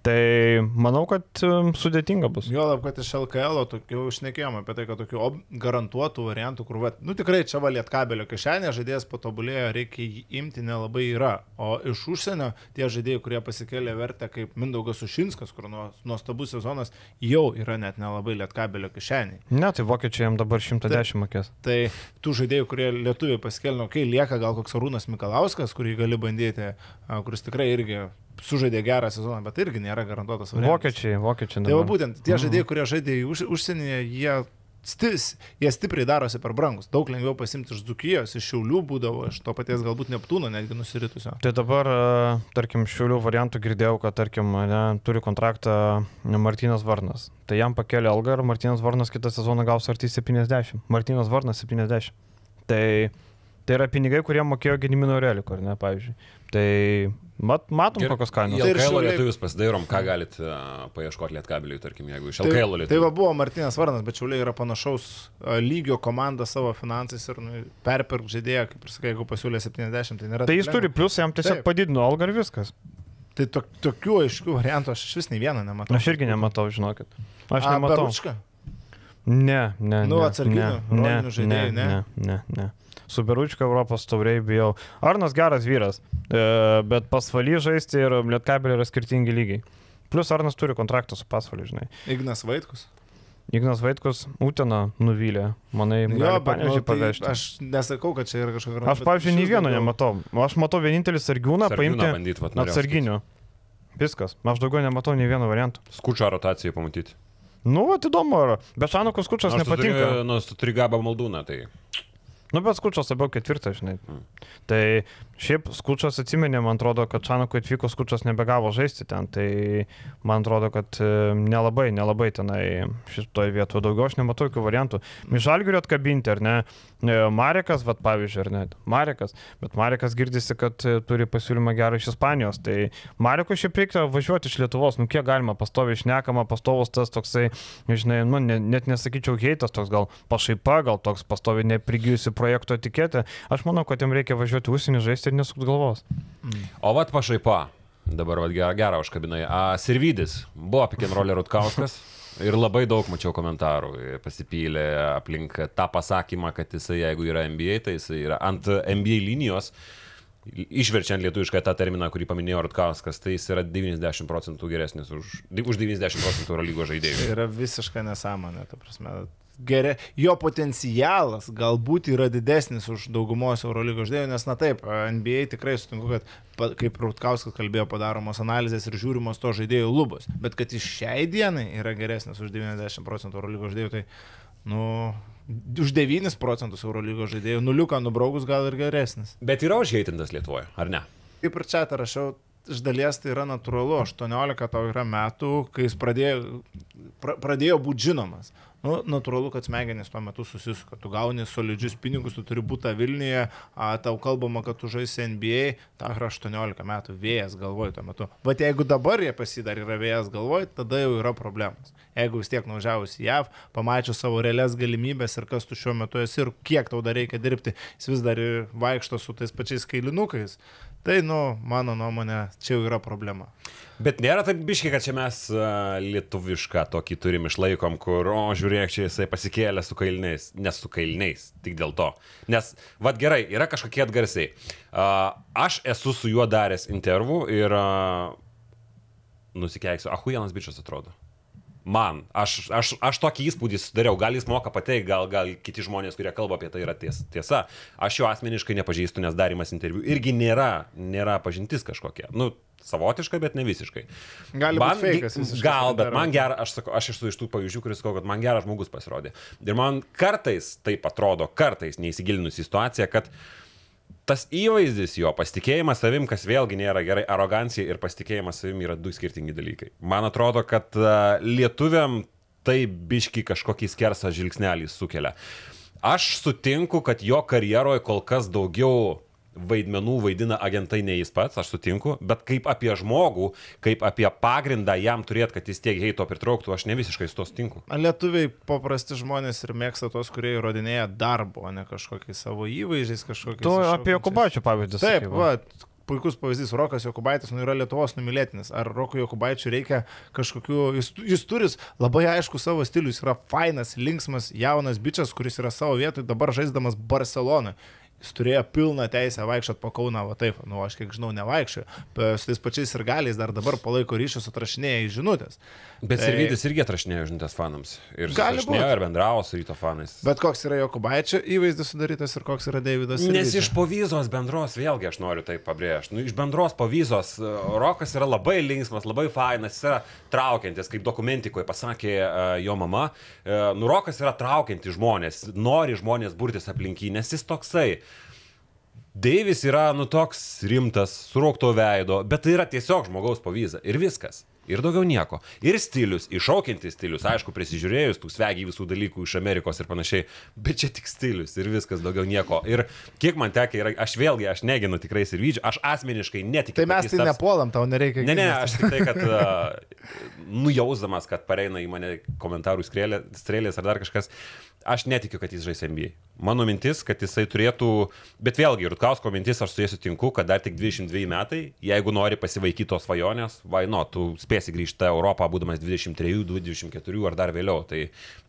Tai manau, kad sudėtinga bus. Jo, lab, kad iš LKL, jau šnekėjome apie tai, kad tokių garantuotų variantų, kur, va, nu tikrai čia valėt kabelio kišenė, žaidėjas patobulėjo, reikia jį imti nelabai yra. O iš užsienio tie žaidėjai, kurie pasikėlė vertę kaip Mindaugas Ušinskas, kur nuo- nuostabus sezonas, jau yra net nelabai liet kabelio kišeniai. Ne, tai vokiečiai jam dabar 110 mokės. Tai tų žaidėjų, kurie lietuviai pasikėlė, kai lieka gal koks Arūnas Mikalauskas, kurį gali bandyti, kuris tikrai irgi sužaidė gerą sezoną, bet irgi nėra garantuotas variantas. Vokiečiai, vokiečiai. Tai dabar. būtent tie Mhm. žaidėjai, kurie žaidė už, užsienyje, jie, stis, jie stipriai darosi per brangus. Daug lengviau pasimti iš Dzukijos, iš Šiaulių būdavo, iš to paties galbūt Neptūno netgi nusiritusio. Tai dabar, e, tarkim, šiulių variantų girdėjau, kad, tarkim, ne, turi kontraktą Martinas Varnas. Tai jam pakėlė algą ir Martinas Varnas kitą sezoną gaus arti 70. Martinas Varnas 70. Tai, tai yra pinigai, kurie mokėjo Gedimino Reliko, ar ne, pavyzdžiui. Tai mat, matom, Gerai. kokios Į kainos. Tai ir LKL Šiauliai- lietuvius pasidairom, ką galit uh, paieškoti lietkabeliui, tarkim, jeigu iš Tai, LKL tai lietuvių. va buvo Martinas Varnas, bet Šiauliai yra panašaus a, lygio komanda savo finansais ir nu, perpirk žaidėją, kaip ir sakai, jeigu pasiūlė 70, tai nėra. Tai jis turi pliusą, jam tiesiog Taip. padidino algą ir viskas. Tai to, tokių aiškių variantų aš iš vis nei vieną nematau. Aš irgi nematau, žinokit. Aš A, nematau. Beručka? Ne, ne. Nu, ne, atsarginių, ne, rolinių žaidėjų, ne? Ne, ne, ne. Su Beručka Europos tauriai bijau. Arnas geras vyras, e, bet pasvaly žaisti ir Lietkabelė yra skirtingi lygiai. Plus Arnas turi kontraktą su pasvaliu, žinai. Ignas Vaitkus. Ignas Vaitkus Utena nuvylė. Manai, Jo, nu, panežiai tai pavežti. Aš, aš nesakau, kad čia yra kažkokia aš pavyzdžiui, nei vieno nematau. Aš matau vienintelį sargiūną paimti bandyt, vat, atsarginių. Viskas. Aš daugiau nematau nei vieno varianto. Skučio rotaciją pamatyti. Nu, va, įdomu, ar. Bet Šanukas Kučas tu turi- nepatinka. Nors tu turi gabą maldūną, tai Nu, bet skučas labiau ketvirtas, žinai. Mm. Tai šiaip skučas atsimenė, man atrodo, kad Čanakui atvyko skučas nebegavo žaisti ten. Tai man atrodo, kad e, nelabai, nelabai tenai šitoje vietoje daugiau aš nematau jokių variantų. Mišalgiriu atkabinti, ar ne? E, Marekas, vad pavyzdžiui, ar ne? Marekas. Bet Marekas girdisi, kad e, turi pasiūlymą gerą iš Ispanijos. Tai Marekui šiaip reikia važiuoti iš Lietuvos. Nu, kiek galima pastoviai išnekama, pastovus tas toksai, žinai, nu, ne, net nesakyčiau heitas, toks gal pašaipa, gal toks pastoviai neprigijusi projekto etiketė. Aš manau, kad jam reikia važiuoti užsienį žaisti ir nesukt galvos. O vat pašaipa. Dabar vat gerą, gerą užkabinai. A, Sirvidis buvo pikinrolė Rutkauskas. (laughs) Ir labai daug mačiau komentarų pasipylė aplink tą pasakymą, kad jisai, jeigu yra NBA, tai jisai yra ant NBA linijos, išverčiant lietuvišką tą terminą, kurį paminėjo Rutkauskas, tai jis yra 90 procentų geresnis už, už 90 procentų Eurolygo žaidėjų. Tai yra visiška nesąmonė, ta prasme geria, jo potencialas galbūt yra didesnis už daugumos Eurolygos žaidėjų, nes na taip, NBA tikrai sutinku, kad kaip Rutkauskas kalbėjo, padaromos analizės ir žiūrimos to žaidėjų lubos, bet kad iš šiai dienai yra geresnis už 90 procentų Eurolygos žaidėjų, tai, nu, už 9 procentus Eurolygos žaidėjų, nuliuką nubraukus gal ir geresnis. Bet yra užheitintas Lietuvoje, ar ne? Kaip ir čia rašiau, iš dalies tai yra natūralu, 18 tau yra metų, kai jis pradėjo, pra, pradėjo būti žinomas. Nu, natūralu, kad smegenys tuo metu susisuka. Tu gauni solidžius pinigus, tu turi būti Vilniuje, a, tau kalbama, kad tu žaisi NBA, ta yra 18 metų, vėjas galvoj tuo metu. Bet jeigu dabar jie pasidar yra vėjas galvoj, tada jau yra problemos. Jeigu vis tiek nuvažiavus į JAV, pamačius savo realias galimybės ir kas tu šiuo metu esi ir kiek tau dar reikia dirbti, jis vis dar vaikšto su tais pačiais kailinukais, tai, nu, mano nuomonė, čia jau yra problema. Bet nėra taip biški, kad čia mes lietuvišką tokį turim išlaikom, kur, o žiūrėk, čia jisai pasikėlė su kailiniais, nes su kailiniais, tik dėl to. Nes, vad gerai, yra kažkokie atgarsiai. Aš esu su juo daręs intervų ir nusikeiksiu, ahujanas bičias atrodo. Man, aš, aš, aš tokį įspūdį sudariau, gal jis moka pateikti, gal, gal kiti žmonės, kurie kalba apie tai, yra ties, tiesa. Aš jo asmeniškai nepažįstu, nes darimas interviu irgi nėra, nėra pažintis kažkokia. Nu, savotiška, bet ne visiškai. Gali man, būti feikas visiškai. Gal, bet man gera, aš, sakau, aš esu iš tų pavyzdžių, kuris sakau, kad man geras žmogus pasirodė. Ir man kartais taip atrodo, kartais neįsigilinus į situaciją, kad tas įvaizdis jo, pasitikėjimas savim, kas vėlgi nėra gerai, arogancija ir pasitikėjimas savim yra du skirtingi dalykai. Man atrodo, kad uh, lietuviam tai biški kažkokį skersą žvilgsnelį sukelia. Aš sutinku, kad jo karjeroje kol kas daugiau vaidmenų vaidina agentai ne jis pats, aš sutinku, bet kaip apie žmogų, kaip apie pagrindą jam turėti, kad jis tiek heito pritrauktų, aš ne visiškai su to sutinku. Lietuviai paprasti žmonės ir mėgsta tos, kurie įrodinėja darbo, o ne kažkokį savo įvaizdžiais, kažkokį. Tu apie Jokubaičio pavyzdį. Taip, va. Puikus pavyzdys, Rokas Jokubaitis nu, yra Lietuvos numylėtinis. Ar Rokui Jokubaičiui reikia kažkokių... Jis, jis turi labai aišku savo stilių, jis yra fainas, linksmas, jaunas bičias, kuris yra savo vietoje dabar žaisdamas Barceloną jis turėjo pilną teisę vaikščioti po Kauną, va taip, nu aš kiek žinau, nevaikščioju, su tais pačiais ir galiais dar dabar palaiko ryšius, atrašinėja į žinutės. Bet tai... Sirvidis irgi atrašinėjo žinutės fanams. Ir atrašinėjo ir bendravo su ryto fanais. Bet koks yra Jokubaičio įvaizdis sudarytas ir koks yra Davidas? Sirvidžio? Nes iš povyzos bendros, vėlgi aš noriu tai pabrėžti, nu, iš bendros povyzos e, Rokas yra labai linksmas, labai fainas, jis yra traukiantis, kaip dokumentikoje pasakė uh, jo mama. Uh, nu, Rokas yra traukiantis žmonės, nori žmonės burtis aplinkį, nes jis toksai. Deivis yra, nu, toks rimtas, surokto veido, bet tai yra tiesiog žmogaus pavyzdys ir viskas. Ir daugiau nieko. Ir stilius, iššaukiantis stilius, aišku, prisižiūrėjus tų svegiai visų dalykų iš Amerikos ir panašiai, bet čia tik stilius ir viskas, daugiau nieko. Ir kiek man tekia, yra, aš vėlgi, aš neginu tikrai ir vydžiu, aš asmeniškai netikiu. Tai mes tai taps... nepuolam, tau nereikia. Ne, ne, aš tik tai, kad (laughs) uh, nujausdamas, kad pareina į mane komentarų strėlės ar dar kažkas, aš netikiu, kad jis žais NBA. Mano mintis, kad jisai turėtų, bet vėlgi, Rutkausko mintis, aš su jais sutinku, kad dar tik 22 metai, jeigu nori pasivaikyti tos svajonės, vai no, tu spėsi grįžti į Europą, būdamas 23, 24 ar dar vėliau, tai,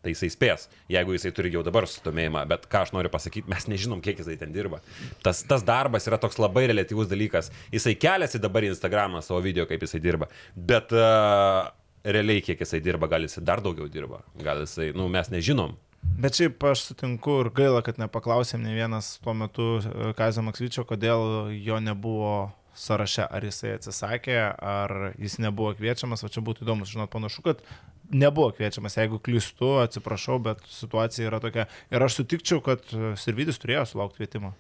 tai jisai spės, jeigu jisai turi jau dabar susidomėjimą, bet ką aš noriu pasakyti, mes nežinom, kiek jisai ten dirba. Tas, tas darbas yra toks labai relativus dalykas. Jisai keliasi dabar į Instagramą savo video, kaip jisai dirba, bet uh, realiai kiek jisai dirba, gal jisai dar daugiau dirba, gal jisai, nu, mes nežinom. Bet šiaip aš sutinku ir gaila, kad nepaklausėm ne vienas tuo metu e, Kazio Maksvyčio, kodėl jo nebuvo sąraše, ar jisai atsisakė, ar jis nebuvo kviečiamas, o čia būtų įdomu žinot, panašu, kad nebuvo kviečiamas, jeigu klystu, atsiprašau, bet situacija yra tokia. Ir aš sutikčiau, kad Sirvidis turėjo sulaukti kvietimo.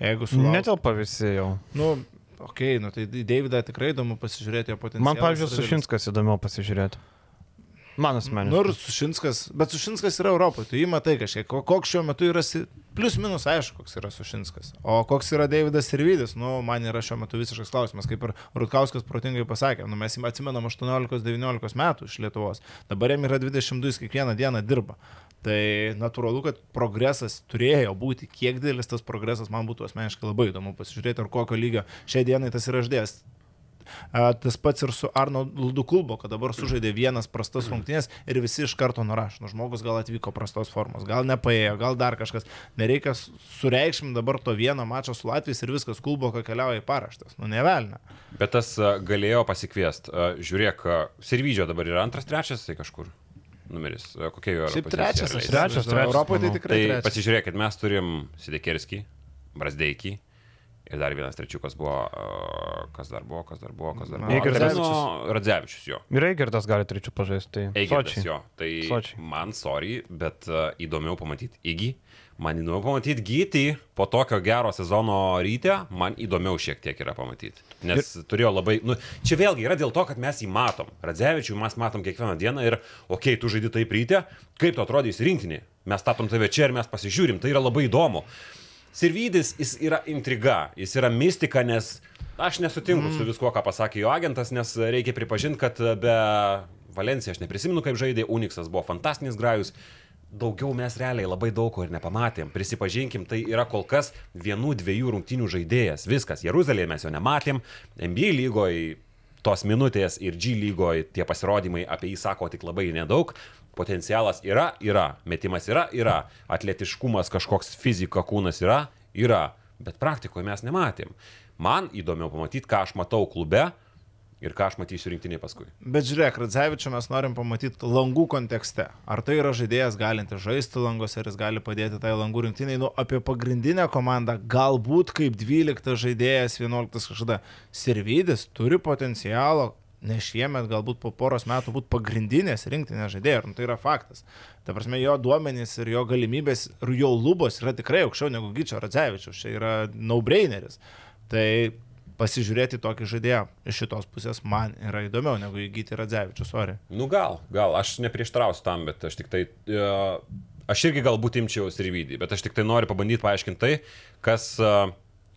Jeigu sulaukti... Netelpa visi jau. Nu, okei, okay, nu tai Davidą tikrai įdomu pasižiūrėti jo potencialą. Man, pavyzdžiui, Sušinskas įdomiau pasižiūrėti. Man asmeniškai. Ir Sušinskas, bet Sušinskas yra Europoje, tu jį matai kažkiek, ko- koks šiuo metu yra, plius minus aišku, koks yra Sušinskas. O koks yra Davidas Sirvidis, nu, man yra šiuo metu visiškas klausimas, kaip ir Rutkauskas protingai pasakė, nu, mes jį atsimenam 18-19 metų iš Lietuvos, dabar jam yra 22, jis kiekvieną dieną dirba. Tai natūralu, kad progresas turėjo būti, kiek didelis tas progresas man būtų asmeniškai labai įdomu pasižiūrėti, ar kokio lygio šiai dienai tas yra ždėjęs. Tas pats ir su Arnoldu Kulbo, kad dabar sužaidė vienas prastas rungtynės ir visi iš karto nurašo. Nu, žmogus gal atvyko prastos formos, gal nepaėjo, gal dar kažkas. Nereikia su- sureikšminti dabar to vieno mačo su Latvijais ir viskas Kulbo, kai keliauja į paraštas. Nu, nevelna. Bet tas galėjo pasikviesti. Žiūrėk, Sirvidžio dabar yra antras, trečias, tai kažkur numeris. Kokia jo yra? Šiaip trečias, Trečias, trečias, Europoje tai tikrai Tai trečias. pasižiūrėkit, mes turim Sidekerskį, Brasdeikį. Ir dar vienas trečiukas buvo, a, kas dar buvo, kas dar buvo, kas dar buvo. Radzevičius. Radzevičius jo. Ir Eigertas gali trečių pažaisti. Tai Sočiai. jo. Tai Sočiai. man, sorry, bet uh, įdomiau pamatyti Įgy. Man įdomiau pamatyti Gytį po tokio gero sezono ryte, man įdomiau šiek tiek yra pamatyti. Nes ir... turėjo labai, nu, čia vėlgi yra dėl to, kad mes jį matom. Radzevičių mes matom kiekvieną dieną ir, okei, okay, tu žaidži taip ryte, kaip tu atrodys rinktinį. Mes statom tave čia ir mes pasižiūrim, tai yra labai įdomu. Sirvidis, jis yra intriga, jis yra mistika, nes aš nesutinku mm. su viskuo, ką pasakė jo agentas, nes reikia pripažinti, kad be Valencija aš neprisimenu, kaip žaidė, Uniksas buvo fantastinis grajus. Daugiau mes realiai labai daug ko ir nepamatėm. Prisipažinkim, tai yra kol kas vienų, dviejų rungtinių žaidėjas. Viskas. Jeruzalėje mes jo nematėm. NBA lygoje tos minutės ir G lygoje tie pasirodymai apie jį sako tik labai nedaug. Potencialas yra, yra. Metimas yra, yra. Atletiškumas, kažkoks fizika, kūnas yra, yra. Bet praktikoje mes nematėm. Man įdomiau pamatyti, ką aš matau klube ir ką aš matysiu rinktinėje paskui. Bet žiūrėk, Radzevičių mes norim pamatyti langų kontekste. Ar tai yra žaidėjas galintis žaisti langose, ar jis gali padėti tai langų rinktiniai. Nu, apie pagrindinę komandą, galbūt kaip 12 žaidėjas, 11 kažkada. Servidis turi potencialo, ne šiemet, galbūt po poros metų būti pagrindinės rinktinės žaidėjas. Nu, tai yra faktas. Ta prasme, jo duomenys ir jo galimybės ir jo lubos yra tikrai aukščiau negu Gyčio Radzevičius. Čia yra no-braineris. Tai pasižiūrėti tokį žaidėją iš šitos pusės man yra įdomiau negu įgyti Radzevičius, sorry. Nu gal, gal, aš neprieštrausiu tam, bet aš tik tai, uh, aš irgi galbūt imčiau Sirvidį, bet aš tik tai noriu pabandyti paaiškinti tai, kas, uh,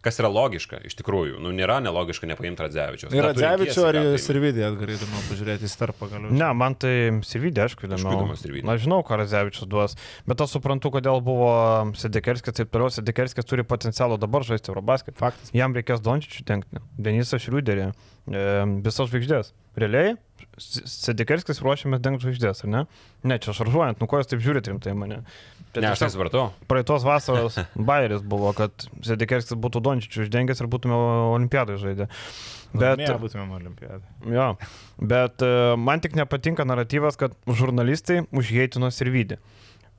kas yra logiška, iš tikrųjų. Nu, nėra nelogiška nepaimti Radzevičius. Ir tu Radzevičių ar. Sirvidį atgarėdama pažiūrėti į starpą galiu. Ne, man tai Sirvidė, aišku, įdomu. įdomu. Na, žinau, ką Razevičius duos, bet aš suprantu, kodėl buvo Sedekerskis, taip toliau, Sedekerskis turi potencialą dabar žaisti Eurobasket. Faktas. Jam reikės Dončičių tenkti, Denisas Šriuderį, e, visas žvaigždės. Realiai, Sedekerskis ruošiamės dengti žvaigždės, ar ne? Ne, čia šaržuojant, nu ko jūs taip žiūrite rimtai mane. Tai Ne, aš nesupratau. Praeitos vasaros (laughs) bairis buvo, kad Sedekerskis būtų Dončičių uždengęs ir būtume Olimpiadai žaidę. Bet Bet, būtumėm olimpiadą. jo, bet e, man tik nepatinka naratyvas, kad žurnalistai užheitino Sirvidį.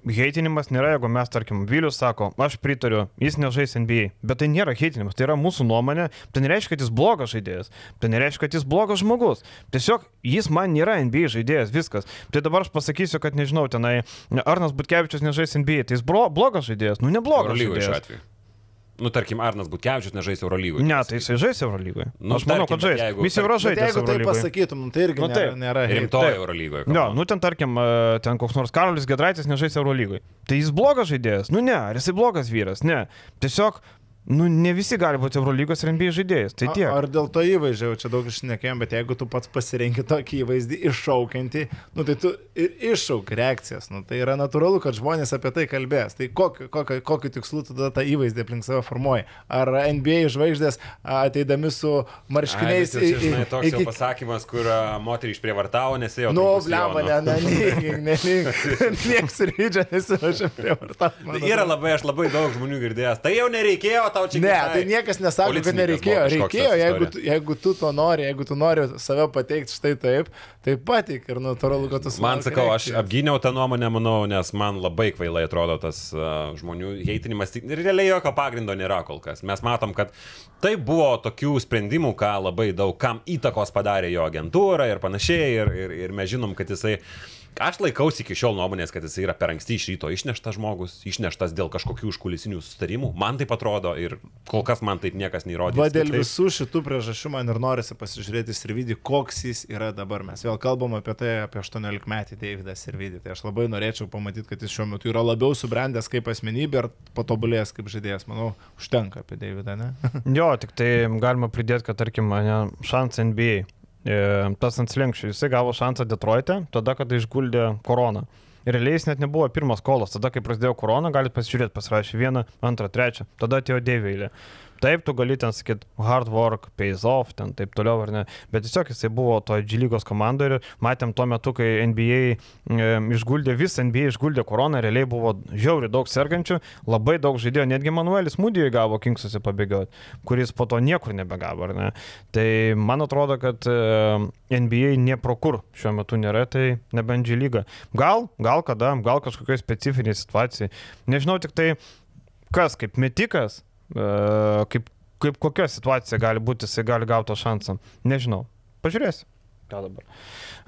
Heitinimas nėra, jeigu mes, tarkim, Vilius sako, aš pritariu, jis nežais NBA, bet tai nėra heitinimas, tai yra mūsų nuomonė, tai nereiškia, kad jis blogas žaidėjas, tai nereiškia, kad jis blogas žmogus. Tiesiog jis man nėra NBA žaidėjas, viskas. Tai dabar aš pasakysiu, kad nežinau, tenai Arnas Butkevičius nežais NBA, tai jis bro, blogas žaidėjas, nu neblogas Eurolygoje šiuo atveju. Nu, tarkim, Arnas Butkevičius nežais Eurolygoje. Ne, tai jisai žais Eurolygoje. Nu, aš manau, kad žais. jeigu- Jis jau yra žaidęs jeigu tai pasakytum, nu, tai irgi Nu, nėra, taip. nėra. Rimtoje. Eurolygoje. Jo, nu ten tarkim, e, ten koks nors Karolis Gedraitis nežais Eurolygoje. Tai jis blogas žaidėjas? Nu ne, ar jisai blogas vyras? Ne. Tiesiog, nu ne visi gali būti Eurolygos ir NBA žaidėjas. Tai tiek. Ar dėl to įvaizdžio, jau čia daug išnekėjom, bet jeigu tu pats pasirenki tokį įvaizdį iššaukiantį, nu tai tu ir iššauk reakcijas. Nu, tai yra natūralu, kad žmonės apie tai kalbės. Tai kokiu, kokiu, kokiu tikslu tu tada tą įvaizdį aplink save formuoji? Ar NBA žvaigždės a, ateidami su marškiniais Ai, bet jau čia, į- žinai, toks jau iki... pasakymas, kur moterį išprievartavo, nes jau... Nu, blema, ne, ne, ne, ne, ne, nieks rydžia nesivažia prie vartą. Yra labai, aš labai daug žmonių girdėjęs. Tai jau nereikėjo tau čia Ne, tai niekas nesako, kad nereikėjo. Reikėjo, jeigu, jeigu tu to nori, jeigu tu nori save pateikti štai taip, tai patik ir natūralu, kad tu Man sulauki sakau, aš apgyniau tą nuomonę, manau, nes man labai kvailai atrodo tas uh, žmonių heitinimas. Ir realiai jokio pagrindo nėra kol kas. Mes matom, kad tai buvo tokių sprendimų, ką labai daug kam įtakos padarė jo agentūra ir panašiai. Ir, ir, ir mes žinom, kad jisai... Aš laikausi iki šiol nuomonės, kad jisai yra per anksti iš ryto išneštas žmogus, išneštas dėl kažkokių užkulisinių sustarimų. Man tai atrodo ir kol kas man taip niekas neįrodė. Va dėl visų šitų priežasčių man ir norisi pasižiūrėti Sirvidį, koks jis yra dabar. Mes vėl kalbam apie tai, apie 18 metį Davidą Sirvidį. Tai aš labai norėčiau pamatyti, kad jis šiuo metu yra labiau subrendęs kaip asmenybė ir patobulėjęs kaip žaidėjas. Manau, užtenka apie Davidą, ne? (laughs) Jo, tik tai galima pridėti, kad tarkim, ne, šansas NBA. E, tas ant slinkščių, jisai gavo šansą Detroite, tada, kada išguldė koroną. Ir realiai jis net nebuvo pirmas kolas, tada, kai prasidėjo korona, galite pasižiūrėti, pasirašė vieną, antrą, trečią, tada atėjo dėvėlė. Taip, tu gali ten sakyti hard work, pays off, ten taip toliau ar ne, bet tiesiog jisai buvo to G lygos komandoje ir matėm tuo metu, kai NBA e, išguldė, vis NBA išguldė koroną, realiai buvo žiauri daug sergančių, labai daug žaidėjo, netgi Manuelis Mūdijui gavo Kingsuose pabėgioti, kuris po to niekur nebegavo, ar ne. Tai man atrodo, kad e, NBA nie pro kur šiuo metu nėra, tai nebent lyga. Gal, gal kada, gal kažkokioje specifinėje situacijoje. Nežinau tik tai, kas kaip metikas, kaip, kaip kokia situacija gali būti, jisai gali gauti tą šansą. Nežinau. Pažiūrėsim. Ką dabar?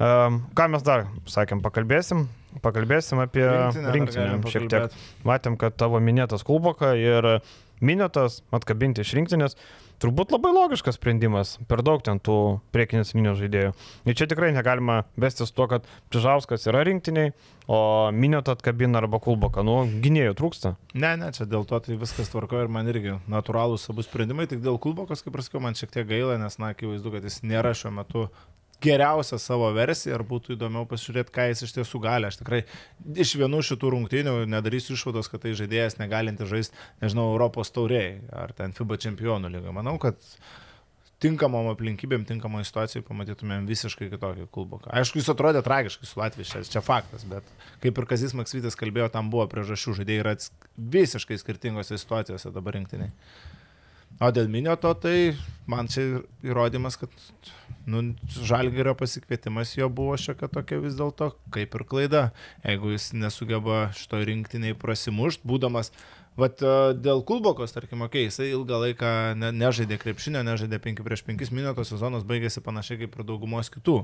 Um, ką mes dar, sakėm, pakalbėsim. Pakalbėsim apie Rinktinę rinktinę šiek tiek. Matėm, kad tavo minėtas Kulboka ir minėtas atkabinti iš rinktinės. Turbūt labai logiškas sprendimas, per daug ten tų priekinės linijos žaidėjų. Ir čia tikrai negalima vestis tuo, kad Čižauskas yra rinktiniai, o minėtą atkabina arba Kulboka. Nu, gynėjų trūksta. Ne, ne, čia dėl to tai viskas tvarko ir man irgi natūralūs abu sprendimai, tik dėl Kulbokos, kaip ir sakiau, man šiek tiek gaila, nes, na, akivaizdu, kad jis nėra šiuo metu geriausia savo versija ir būtų įdomiau pasižiūrėti, ką jis iš tiesų gali. Aš tikrai iš vienų šitų rungtynių nedarysiu išvados, kad tai žaidėjas negalinti žaisti, nežinau, Europos tauriai ar ten FIBA čempionų lygą. Manau, kad tinkamom aplinkybėm, tinkamoj situacijai pamatytumėm visiškai kitokį kulboką. Aišku, jis atrodė tragiškai su Latvijais, čia, čia faktas, bet kaip ir Kazis Maksvitis kalbėjo, tam buvo priežasčių, žaidėjai yra visiškai skirtingose situacijose dabar rinktiniai. O dėl minioto, tai man čia įrodymas, kad nu, žalgerio pasikvietimas jo buvo šiokia tokia vis dėlto kaip ir klaida. Jeigu jis nesugeba šito rinktiniai prasimušt, būdamas, vat e, dėl Kulbokos, tarkim, okei, okay, jisai ilgą laiką ne, nežaidė krepšinio, nežaidė 5 prieš 5 minutos, sezonas baigėsi panašiai kaip ir daugumos kitų.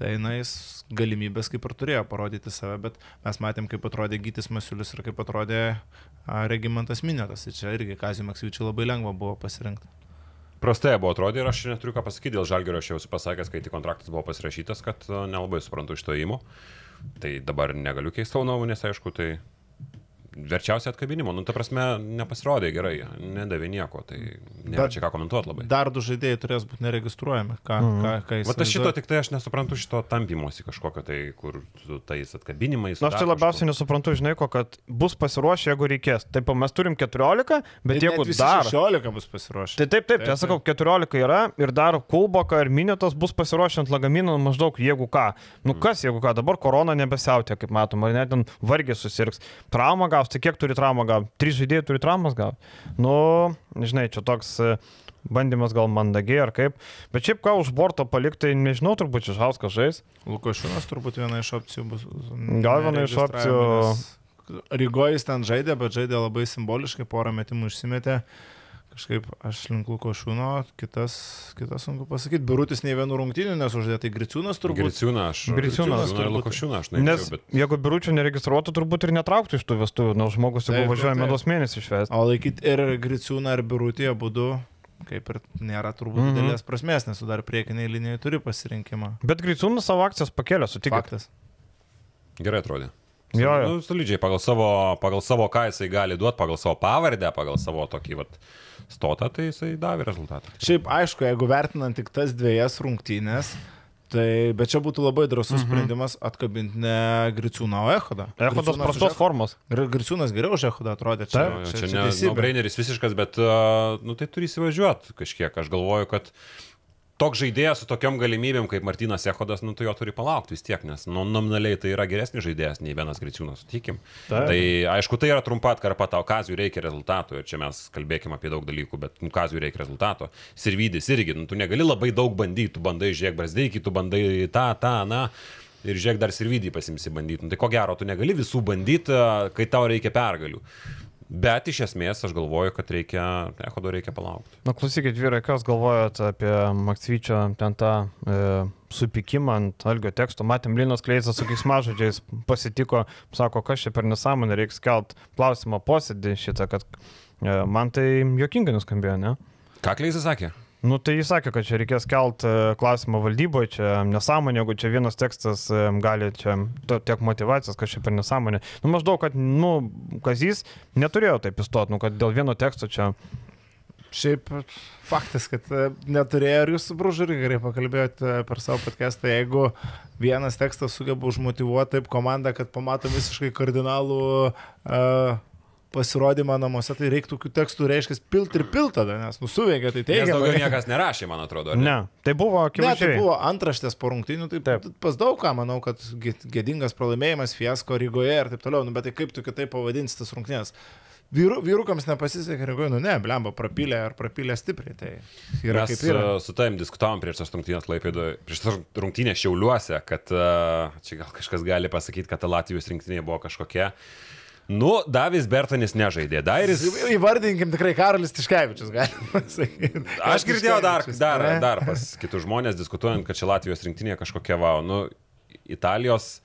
Tai na, jis galimybės kaip ir turėjo parodyti save, bet mes matėm, kaip atrodė Gytis Masiulis ir kaip atrodė Regimantas Minėtas. Tai čia irgi Kazio Maksvyčiui labai lengva buvo pasirinkti. Prastai buvo atrodė ir aš neturiu ką pasakyti dėl Žalgerio, aš jau esu pasakęs, kai tik kontraktas buvo pasirašytas, kad nelabai suprantu iš to įmo. Tai dabar negaliu keisti savo nuomonės, aišku, tai verčiausia atkabinimo. Nu, ta prasme, nepasirodė gerai, nedavė nieko, tai nėra Bet- čia ką komentuoti labai. Dar du žaidėjai turės būti neregistruojami. Ką, Mhm. ką, ką Vat aš šito tik tai aš nesuprantu šito tampymosi kažkokio tai, kur su tais atkabinimais. Na, aš tai dar labiausiai kažkuo. nesuprantu, žinai, ko, kad bus pasiruošę, jeigu reikės. Taip, mes turim 14, bet Ir jeigu dar... 16 bus pasiruošę. Tai taip, taip, Taip, tai aš sakau, 14 yra ir dar Kulboka ir Minėtas bus pasiruošę ant lagaminą maždaug jeigu ką. Nu kas, jeigu ką, dabar korona nebesiautė, kaip matom, ar net ten vargiai susirgs. Traumą gaus, tai kiek turi traumą gauti? Trys žaidėjai turi traumas gauti. Nu, žinai, čia toks e, bandymas gal mandagiai ar kaip. Bet šiaip ką už borto palikti, tai nežinau, turbūt Čižauskas žais. Lukošiūnas turbūt viena iš opcijų bus. Gal viena iš opcijų. Rygojais ten žaidė, bet žaidė labai simboliškai, porą metimų išsimetė. Kažkaip aš link Lukošiūno, kitas, kitas sunku pasakyti. Birutis nei vienų rungtynių nesužaidė, tai Griciūnas turbūt. Griciūną aš. Griciūnas turbūt. Lukošiūną aš Nes nežinau, bet... jeigu biručių neregistruotų, turbūt ir netrauktų iš tų vestuvių, nors žmogus jau važiuoja medos mėnesį švęsti. O laikyti ir Griciūną, ir Birutį, abu kaip ir nėra turbūt mm -hmm. didelės prasmės, nes tu dar priekiniai linijai turi pasirinkimą. Bet Griciūnas savo akcijas pakėlė. Faktas. Gerai atrodė. Jo, jo. Nu, solidžiai, pagal savo, pagal savo, ką jisai gali duoti, pagal savo pavardę, pagal savo tokį vat, stotą, tai jisai davė rezultatą. Šiaip aišku, jeigu vertinant tik tas dviejas rungtynės, tai bet čia būtų labai drasus -hmm. sprendimas atkabinti ne Griciūną, o Ehodą. Echodas Griciūnas prastos formos. Gri- Griciūnas geriau už Ehodą atrodė. Čia, Jo, jo, Čia, čia ne no braineris visiškas, bet, uh, nu, tai turi įsivažiuoti kažkiek. Aš galvoju, kad toks žaidėjas su tokiom galimybėm kaip Martinas Ehodas, nu, tu jo turi palaukti vis tiek, nes nu, nominaliai tai yra geresnis žaidėjas nei vienas Griciūnas, sutikim. Taip. Tai aišku, tai yra trumpa atkarpa, tau Kazijui reikia rezultatų ir čia mes kalbėkime apie daug dalykų, bet nu, Kazijui reikia rezultato. Sirvidis irgi, nu, tu negali labai daug bandyti, tu bandai žiūrėk brasdeikį, tu bandai tą, tą, na. Ir žiūrėk, dar sirvidį pasimsi bandyti. Nu, tai ko gero, tu negali visų bandyti, kai tau reikia pergalių. Bet iš esmės aš galvoju, kad reikia, Ehodo reikia palaukti. Na, klausykit, vyrai, kas galvojat apie Maksvyčio ten tą e, supykimą ant algio teksto. Matėm, Linas Kleisas su kiksmažodžiais pasitiko, sako, kas čia per nesąmonę, reikia skelt klausimą posėdį šitą, kad e, man tai jokingai nuskambėjo, ne? Ką Kleisas sakė? Nu, tai jis sakė, kad čia reikės kelt e, klausimą valdyboje, čia nesąmonė, jeigu čia vienas tekstas e, gali čia tiek motivacijos, kad čia per nesąmonę. Nu, maždaug, kad, nu, Kazys neturėjo taip įstot, nu, kad dėl vieno teksto čia Šiaip faktas, kad e, neturėjo ir jūs su Bružuriu gerai pakalbėjote per savo podcastą, jeigu vienas tekstas sugeba užmotivuoti taip komandą, kad pamato visiškai kardinalų uh, pasirodymą namuose, tai reiktų tokių tekstų, reiškia, pilt ir pilt tada, nes nusuveikia, tai Nes teigiamai. daugiau niekas nerašė, man atrodo. ar Ne, tai buvo Ne, tai akivaizdžiai. buvo antraštės po rungtynių, tai Taip. pas daug ką, manau, kad gė- gėdingas pralaimėjimas, fiasko Rygoje ir taip toliau, nu, bet tai kaip tu kitaip pavadinsi tas rungtynės? Vyru, vyrukams nepasisekė Rygoje, nu ne, blemba, prapylė ar prapylė stipriai, tai yra Mes kaip yra. e, su tavim diskutavom prieš tas rungtynės Laipėdoje, prieš tas rungtynės Šiauliuose, kad e, čia gal kažkas gali pasakyti, kad ta Latvijos rinktinė buvo kažkokia. Nu, Davis Bertanis nežaidė. Dairis. Įvardinkim tikrai Karolis Tiškevičius, galima (laughs) sakyti. Aš girdėjau dar, dar, ne? dar pas kitus žmonės diskutuojant, kad čia Latvijos rinktinė kažkokia, va, nu, Italijos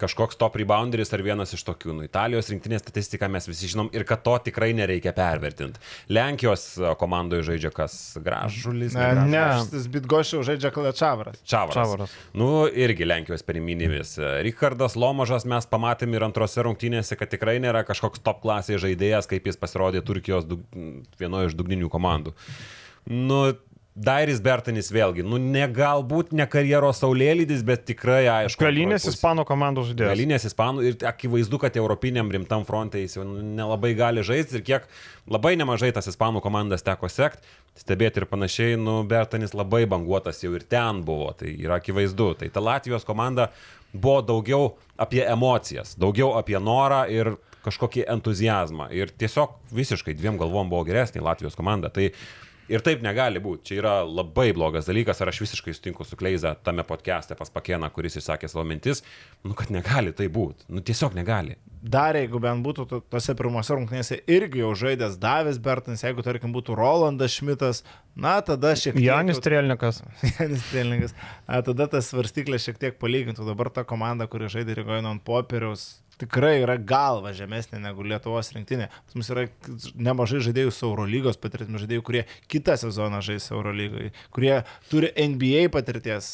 kažkoks top rebounderis ar vienas iš tokių. Nu, Italijos rinktinės statistiką mes visi žinom ir kad to tikrai nereikia pervertinti. Lenkijos e, komandoje žaidžia kas? Gražulis. Ne, ne. Ne. Šis Bitgošiau žaidžia Klačavaras. Čavaras. Čavaras. Nu, irgi Lenkijos pirminėmis. Richardas Lomažas mes pamatėm ir antrose rungtynėse, kad tikrai nėra kažkoks top klasės žaidėjas, kaip jis pasirodė Turkijos dug... vienoje iš dugninių komandų. Nu, Dairis Bertanis vėlgi, nu, ne galbūt ne karjeros saulėlydis, bet tikrai aišku. Galinės ispanų komandų žaidėjas. Galinės ispanų ir akivaizdu, kad europiniam rimtam fronte jis jau nelabai gali žaisti ir kiek labai nemažai tas ispanų komandas teko sekti, stebėti ir panašiai, nu, Bertanis labai banguotas jau ir ten buvo, tai yra akivaizdu. Tai ta Latvijos komanda buvo daugiau apie emocijas, daugiau apie norą ir kažkokį entuzijazmą. Ir tiesiog visiškai dviem galvom buvo geresnė Latvijos komanda. Tai Ir taip negali būti. Čia yra labai blogas dalykas, ar aš visiškai sutinku su Kleiza tame podcast'e pas Pakieną, kuris išsakė savo mintis, nu kad negali tai būti. Nu tiesiog negali. Dar jeigu bent būtų to- tose pirmose rungtynėse irgi jau žaidęs Davis Bertans, jeigu tarkim būtų Rolandas Šmitas, na tada šiek tiek... Janis Trelnikas. Janis (laughs) Trelningas. A, Tada tas svarstyklės šiek tiek palygintų. Dabar ta komanda, kuri žaidė Rygoje ant popieriaus, tikrai yra galva žemesnė negu Lietuvos rinktinė. Pas mus yra nemažai žaidėjų su Eurolygos patirtimi, žaidėjų, kurie kitą sezoną žais Eurolygoje, kurie turi NBA patirties.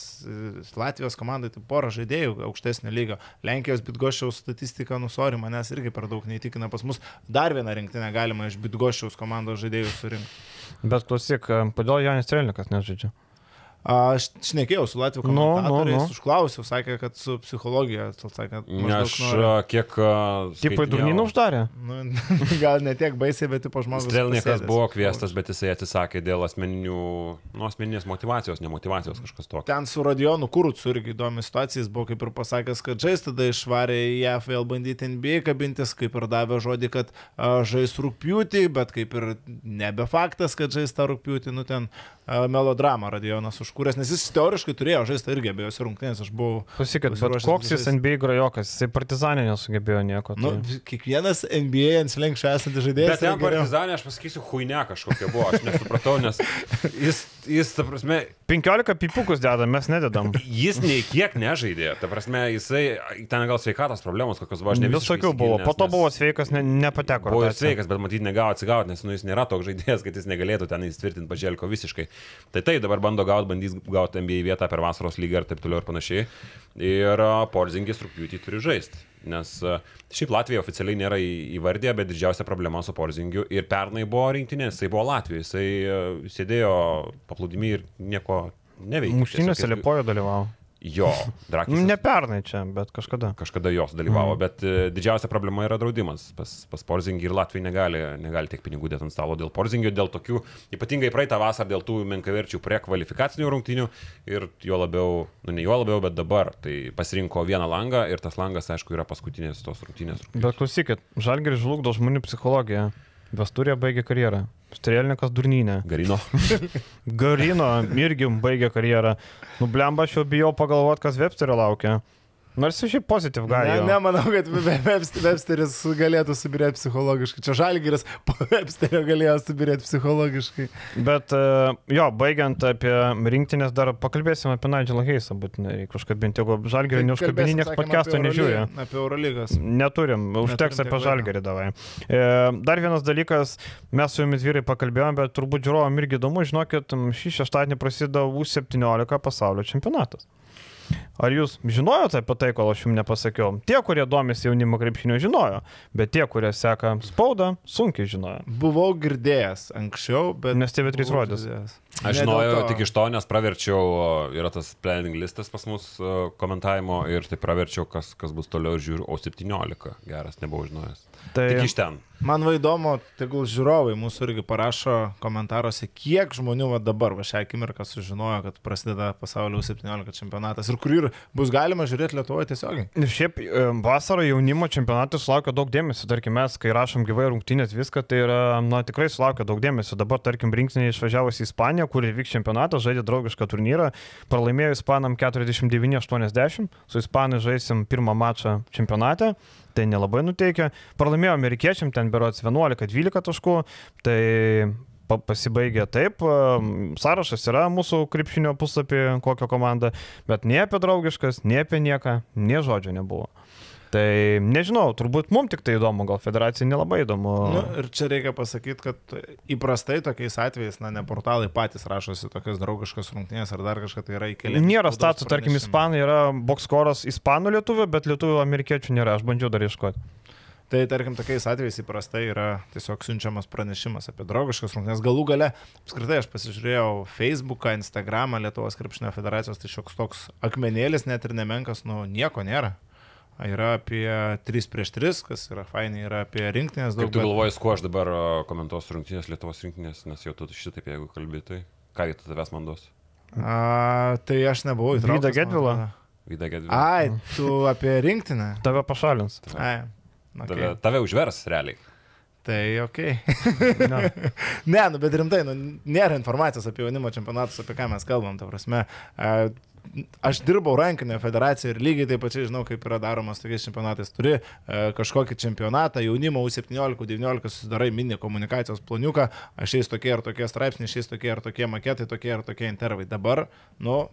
Latvijos komandai tai pora žaidėjų aukštesnio lygio. Lenkijos Bitgošiaus statistika, nusori, manęs irgi per daug neįtikina. Pas mus dar vieną rinktinę galima iš Bitgošiaus komandos žaidėjų surinkti. Bet klausyk, kodėl Janis Trelnikas nežaidžia? Aš šnekėjau su Latvijų Nu, nu, komentatoriais, nu. užklausiau, sakė, kad su psichologija, sakė, Aš maždaug nori- a, kiek... a, Tipo į skaitinėjau- durnyną uždarė? Nu, (laughs) gal ne tiek baisiai, bet tipo žmogus. Strelnikas buvo kvieštas, bet jisai atsisakė dėl asmeninių, nu, asmeninės motivacijos, nemotivacijos kažkas tokio. Ten su Radionu Kurucu irgi įdomi situacija, jis buvo kaip ir pasakęs, kad žais tada išvarė į JAF vėl bandyti NBA kabintis, kaip ir davė žodį, kad a, žais rūpjūtį, bet kaip ir nebe faktas, kad žais tą rūpjūtį, nu ten a, melodramą Radionas užkūręs, nes jis teoriškai turėjo žaisti irgi abiejose rungtynėse, aš buvau... Pasiruošęs koks jis. NBA grajokas, jisai partizanė nesugebėjo nieko. Nu, Tai... kiekvienas NBA ant slenkščio esantis žaidėjas. Bet ten partizanė, aš pasakysiu, huine kažkokia buvo, aš nesupratau, nes (laughs) jis, jis ta prasme, 15 pipukus dedam, mes nededam. Jis nei kiek nežaidė, ta prasme, jisai, ten gal sveikatos problemos kokios buvo, aš ne visiškai Visokių buvo. Po to buvo sveikas, ne, nepateko. Buvo ir rotacija. sveikas, bet matyt negavo atsigauti, nes nu, jis nėra toks žaidėjas, kad jis negalėtų ten įsitvirtinti paželko visiškai. Tai tai dabar bando gauti, bandys gauti NBA vietą per vasaros lygą ir taip toliau ir panašiai. Ir Porzingis rūpjūtį turi žaisti. Nes a, šiaip Latvija oficialiai nėra įvardyje, bet didžiausia problema su Porzingiu ir pernai buvo rinktinė, jisai buvo Latvijoje, jisai a, sėdėjo paplūdimi ir nieko neveikė. Jis- Liepojo dalyvavo. Jo, Drakis. Nu, Ne pernai čia, bet kažkada. Kažkada jos dalyvavo, mm. bet e, didžiausia problema yra draudimas. Pas, pas Porzingį ir Latvijai negali, negali tiek pinigų dėti ant stalo dėl Porzingio, dėl tokių, ypatingai praeitą vasarą dėl tų menkaverčių prekvalifikacinių rungtynių ir jo labiau, nu ne jo labiau, bet dabar. Tai pasirinko vieną langą ir tas langas, aišku, yra paskutinės tos rungtynės. Bet klausykit, Žalgeris žlugdo žmonių psichologiją. Vesturė baigė karjerą. Strelnikas durnynė. Garino. (laughs) Garino irgi baigė karjerą. Nublemba, aš jau bijau pagalvoti, kas Websterio laukia. Nors šiaip pozityv Ne, gali. nemanau, kad Web- Webst- Websteris galėtų subirėti psichologiškai. Čia Žalgiris po (laughs) Websterio galėjo subirėti psichologiškai. Bet e, jo, baigiant apie rinktinės, dar pakalbėsim apie Nigelą Heisą, būtinai reikia užkabinti. Jeigu Žalgerį neužkabinį, Kalbėsim, niekas podcast'o nežiūri. Apie Eurolygos. Neturim, užteks tiek apie laiko. žalgerį davai. E, dar vienas dalykas, mes su jumis vyrai pakalbėjome, bet turbūt žiūrovom irgi įdomu, žinokit, šį šeštadienį prasideda U17 pasaulio čempionatas. Ar jūs žinojote apie tai, kol aš jums nepasakiau? Tie, kurie domisi jaunimo krepšinio, žinojo, bet tie, kurie seka spaudą, sunkiai žinojo. Buvau girdėjęs anksčiau, bet... Nes TV3 buvau rodys. girdėjęs. Aš žinojau to. tik iš to, nes praverčiau, yra tas planning listas pas mus komentavimo ir tai praverčiau, kas, kas bus toliau ir žiūriu, o 17, geras, nebuvau žinojęs. Tai Tik iš ten. Man va įdomu, tegul žiūrovai mūsų irgi parašo komentaruose, kiek žmonių va dabar, va šią akimirką sužinojo, kad prasideda pasaulio 17 čempionatas ir kur ir bus galima žiūrėti Lietuvoje tiesiogiai. Šiaip e, vasarą jaunimo čempionatas sulaukia daug dėmesio. Tarkim, mes, kai rašom gyvai rungtynės, viską, tai yra, na, tikrai sulaukia daug dėmesio. Dabar, tarkim, rinkinė išvažiavus į Ispaniją, kur įvyks čempionatas, žaidė draugišką turnyrą, pralaimėjo Ispanam 49-80, su Ispanai žaisim pirmą mačą čempionate. Tai nelabai nuteikia. Pralaimėjo amerikiečiam, ten berots 11-12 taškų. Tai pa- pasibaigė taip. em, Sąrašas yra mūsų krepšinio puslapį, kokią komandą, bet nei apie draugiškas, nei apie nieką, nie žodžio nebuvo. Tai nežinau, turbūt mums tik tai įdomu, gal federacijai nelabai įdomu. Nu, ir čia reikia pasakyti, kad įprastai tokiais atvejais, na, ne portalai patys rašosi tokias draugiškas rungtynės ar dar kažką tai yra įkeliami. Nėra statų, tarkim, ispanai yra bokskoras ispanų lietuvių, bet lietuvių amerikiečių nėra, aš bandžiau dar ieškoti. Tai tarkim, tokiais atvejais įprastai yra tiesiog siunčiamas pranešimas apie draugiškas rungtynes. Galų gale, apskritai aš pasižiūrėjau Facebooką, Instagramą Lietuvos krepšinio federacijos, tai šioks toks akmenėlis, net ir nemenkas, nu nieko nėra. Yra apie 3 prieš 3, kas yra fainai, yra apie rinktinės daug. Kaip tu bet- galvoji, kuo aš dabar komentuosiu rungtynės Lietuvos rinktinės, nes jau tu šitaip, jeigu kalbėtai, tai ką jie tu tavęs man duos? A, tai aš nebuvau įtrauktas. Man atrodo. Vida Gedvė. Ai, tu apie rinktinę. Tave pašalins. Ai. Tave, Okay. tave užvers realiai. Tai ok. Ne. (laughs) ne, nu bet rimtai, nu, nėra informacijos apie jaunimo čempionatus, apie ką mes kalbam, ta prasme. Aš dirbau rankinėje federacijoje ir lygiai taip pačiai žinau, kaip yra daromas tokiais čempionatais. Turi kažkokį čempionatą, jaunimo U17-19 susidarai mini komunikacijos planiuką, aš šiais tokie ir tokie straipsniai, šiais tokie ir tokie maketai, tokie ir tokie intervai. Dabar, nu,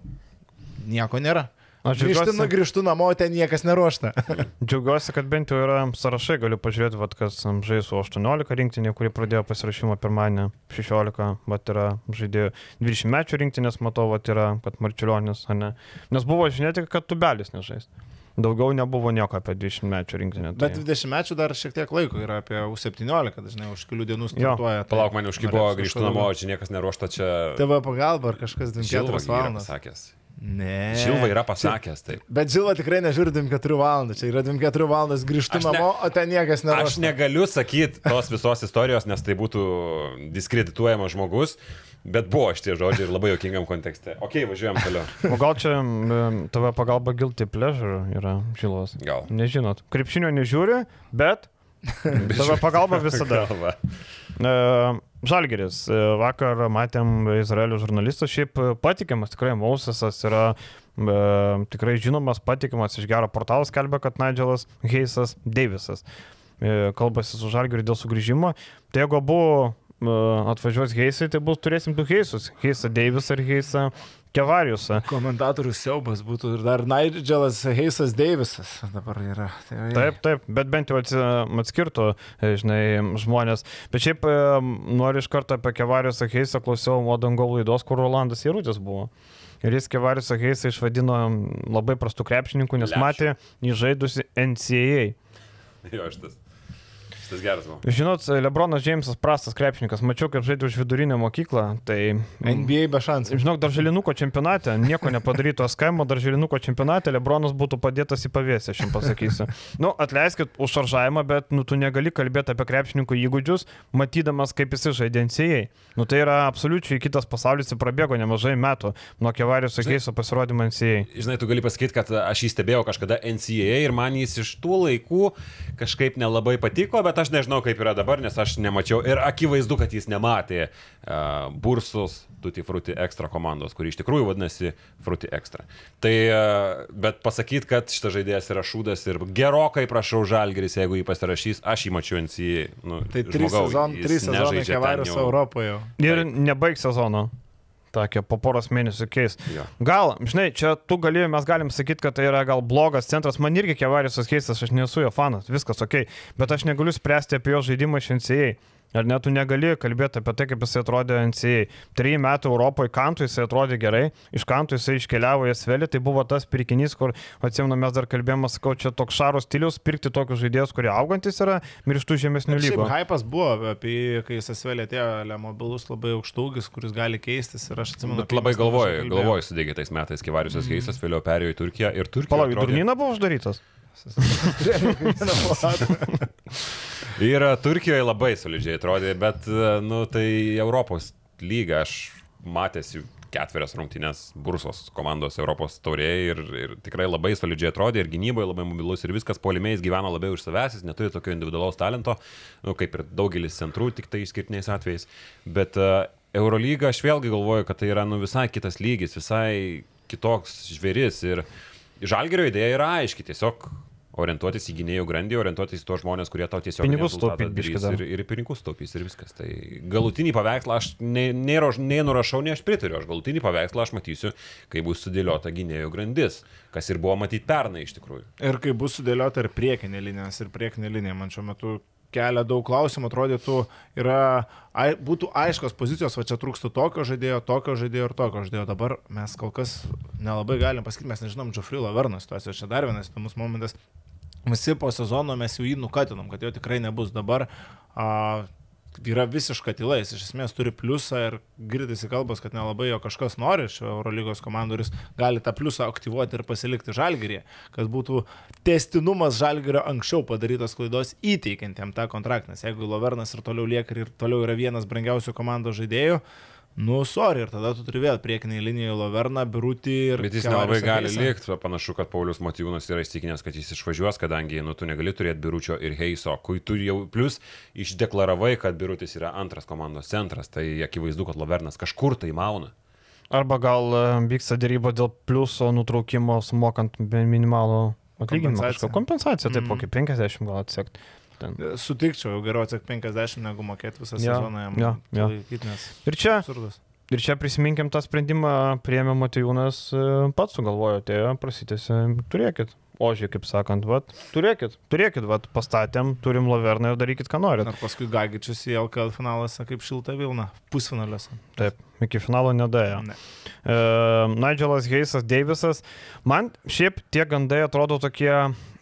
nieko nėra. Aš Grįžtu, nu, grįžtu namo, ten niekas neruošta. (laughs) Džiaugiuosi, kad bent jau yra sąrašai, galiu pažiūrėti, vat, kas žais su 18 rinktinė, kuri pradėjo pasirašymą pirmadienį, 16, vat yra žaidėjų 20 mečių rinktinės, matau, vat yra, kad Marčiulionis, ar ne. Nes buvo žinia tik, kad tubelis nežais. Daugiau nebuvo nieko apie 20 mečių rinktinę. Bet Tai... 20 mečių dar šiek tiek laiko yra apie U17, dažnai už kelių dienų startuoja. tai Palauk, man užkibo, kažko namo, čia niekas neruošta, čia... TV pagalba ar kažkas 24 Žilva yra valandas. pasakęs. Ne. Žilva yra pasakęs, taip. Bet Žilva tikrai nežiūri 24 valandų, čia yra 24 valandas grįžtų Aš ne- namo, o ten niekas Aš neruošta. negaliu sakyti tos visos istorijos, nes tai būtų diskredituojamas žmogus, bet buvo šitie žodžiai ir labai jokingam kontekste. Ok, važiuojam toliau. (laughs) O gal čia tave pagalba Guilty Pleasure yra žilos? Gal. Nežinot. Krepšinio nežiūri, bet (laughs) tave pagalba visada. Galva. E, Žalgeris. E, Vakar matėm Izraelio žurnalistus, šiaip e, patikimas, tikrai Mausasas yra e, tikrai žinomas, patikimas iš gero portalo, skelbia, kad Nigelas Heisas Davisas e, kalbasi su Žalgeriu dėl sugrįžimo. Tai jeigu abu e, atvažiuos Heisai, tai bus turėsim du Heisus. Heisa Davisą ir Heisa Kevariusą. Komentatorių siaubas būtų ir dar Nigelas Heisas Davisas dabar yra. Tai, Taip, taip, bet bent jau atskirtų, e, žinai, žmonės. Bet šiaip e, noriu iš karto apie Kevarius Akeisą klausiau Modangol laidos, kur Rolandas Jėrutis buvo. Ir jis Kevarius Akeisą išvadino labai prastų krepšininkų, nes Lešų. matė jį žaidusi NCAA. Jo, šitas. Šitas geras buvo. Žinot, Lebronas Džeimsas prastas krepšininkas, mačiau, kad žaidė už vidurinę mokyklą, tai... NBA be šansų. Žinok, darželinuko čempionate, nieko nepadaryto (laughs) skamba, darželinuko čempionate Lebronas būtų padėtas į pavėsį, aš jums pasakysiu. Nu, atleiskit už šaržavimą, bet, nu, tu negali kalbėti apie krepšininkų įgūdžius, matydamas, kaip jis žaidė NCA. Nu, tai yra absoliučiai kitas pasaulis, jis prabėgo nemažai metų nuo Kevarijos Ageiso pasirodymo NCA. Žinai, tu gali pasakyti, kad aš jį stebėjau kažkada NCA ir man jis iš tų laikų kažkaip nelabai patiko, bet aš nežinau, kaip yra dabar, nes aš nemačiau ir akivaizdu, kad jis nematė uh, Bursus Tutti Frutti Extra komandos, kuri iš tikrųjų vadinasi Frutti Extra. Tai, uh, bet pasakyti, kad šitas žaidėjas yra šūdas ir gerokai prašau Žalgeris, jeigu jį pasirašys, aš jį mačiau NCA. Nu, Tai trys žmogau, sezon, jis trys sezonai jau. Europoje. Ir Taip. nebaig sezono. Tokia, po poros mėnesių keis. Jo. Gal, žinai, čia tu gali, mes galim sakyti, kad tai yra gal blogas centras, man irgi Kevarijos keistas, aš nesu jo fanas, viskas ok, bet aš negaliu spręsti apie jo žaidimą iš NCA. Ar net tu negali kalbėti apie tai, kaip jisai atrodė NCA. Trijų metų Europoje kantų jisai atrodė gerai, iš kantų jisai iškeliavo į Svelį, tai buvo tas pirkinys, kur, atsimenu, mes dar kalbėjome, sakau, čia toks šaro stilius, pirkti tokius žaidėjus, kurie augantis yra, mirštų žemesnių Šiaip lygų. hypas buvo apie jį, kai jis asvelė atėjo, Le mobilus labai aukštūgis, kuris gali keistis ir aš atsimenu. Bet labai galvoju, galvoju sudėgė tais metais, kai Variusas Keisas vėliau perėjo į Turkiją ir Turkija. Palauk, atrodė- durnyną buvo uždarytas. (laughs) (laughs) (laughs) Ir Turkijoje labai solidžiai atrodė, bet, e, nu, tai Europos lyga, aš matęs jų ketverias rungtynės Bursos komandos Europos taurėje ir, ir tikrai labai solidžiai atrodė ir gynyboje labai mobilus ir viskas polimėjais gyvena labiau iš savęs, jis neturi tokio individualaus talento, nu, kaip ir daugelis centrų, tik tai išskirtiniais atvejais. Bet uh, Eurolyga, aš vėlgi galvoju, kad tai yra nu, visai kitas lygis, visai kitoks žvėris ir Žalgerio idėja yra aiški, tiesiog orientuotis į gynėjų grandį, orientuotis į tos žmonės, kurie tau tiesiog Pinigus dar. ir, ir pinigus taupys ir viskas. Tai galutinį paveikslą aš nei, nei, nei nurašau, nei aš pritariu. Aš galutinį paveikslą aš matysiu, kai bus sudėliota gynėjų grandis, kas ir buvo matyti pernai iš tikrųjų. Ir kai bus sudėliota ir priekinė linija, nes ir priekinė linija man šiuo metu kelia daug klausimų, atrodytų, yra, ai, būtų aiškios pozicijos, va čia trūksta tokio žaidėjo, tokio žaidėjo ir tokio žaidėjo. Dabar mes kol kas nelabai galim pasakyti, mes nežinom Džofrį Laverno situacijos, čia dar vienas įdomus momentas. Visi po sezono mes jau jį nukatinom, kad jo tikrai nebus dabar. A, yra visiška tyla, jis iš esmės turi pliusą ir girdisi kalbas, kad nelabai jo kažkas nori iš Eurolygos komandų ir jis gali tą pliusą aktyvuoti ir pasilikti žalgyrį, kad būtų testinumas žalgyrio anksčiau padarytos klaidos įteikiant jam tą kontraktą, nes jeigu Lovernas ir toliau lieka ir toliau yra vienas brangiausių komandos žaidėjų, nu, sorry, ir tada tu turi vėl priekiniai linijoje Loverną, Birutį ir... Bet jis nelabai gali likti, panašu, kad Paulius Motyvūnas yra įstikinęs, kad jis išvažiuos, kadangi nu, tu negali turėti Biručio ir Heiso, kai tu jau plus išdeklaravai, kad Birutis yra antras komandos centras, tai akivaizdu, kad Lovernas kažkur tai mauna. Arba gal e, vyksta dėryba dėl pliuso nutraukimo sumokant minimalų atlyginimą. Kompensaciją. kažkokią. Kompensacija, taip, Mhm. kokį 50 gal atsekti. Ten. Sutikčiau, jau geriau atsek 50 negu mokėti visą Jo, sezoną jam. jo, jo. laikyt, Ir čia, absurdas. ir čia prisiminkim tą sprendimą, priėmė Matijūnas, e, pats sugalvojo, atėjo, prasitėsi, turėkit. Ožiai, kaip sakant, vat, turėkit, turėkit, vat, pastatėm, turim Laverną ir darykit, ką norit. Ir paskui Gagičius į LKL finaluose kaip šilta Vilna, pusfinaliuose. Taip, iki finalo nedėjo. Ne. Uh, Nigelas Heisas, Deivisas. Man šiaip tie gandai atrodo tokie,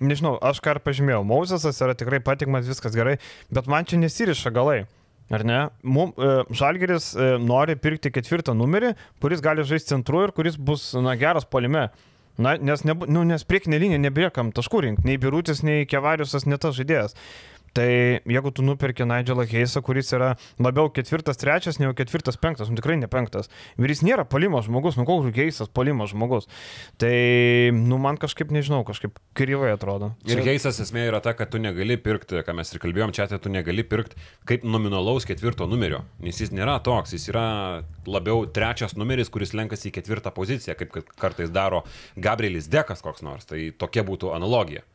nežinau, aš ką ir pažymėjau, Mausesas yra tikrai patikimas, viskas gerai, bet man čia nesiriša galai. Ar ne? Mum, uh, Žalgeris uh, nori pirkti ketvirtą numerį, kuris gali žaisti centru ir kuris bus na, geras polime. Na, nes, nebu, nu, nes priekinė linija nebėkam taškų rinkti, nei Birutis, nei Kevariusas, ne tas žaidėjas. Tai jeigu tu nuperki Nigelą Heisą, kuris yra labiau ketvirtas, trečias, negu ketvirtas, penktas, nu tikrai ne penktas. Ir jis nėra palimo žmogus, nu koks Heisas palimo žmogus. Tai, nu man kažkaip nežinau, kažkaip kryvai atrodo. Ir Heisas esmė yra ta, kad tu negali pirkti, ką mes ir kalbėjom čia, tai tu negali pirkti kaip nominalaus ketvirto numerio, nes jis nėra toks, jis yra labiau trečias numeris, kuris lenkasi į ketvirtą poziciją, kaip kad kartais daro Gabrielis Dekas koks nors. Tai tokia būtų analogija.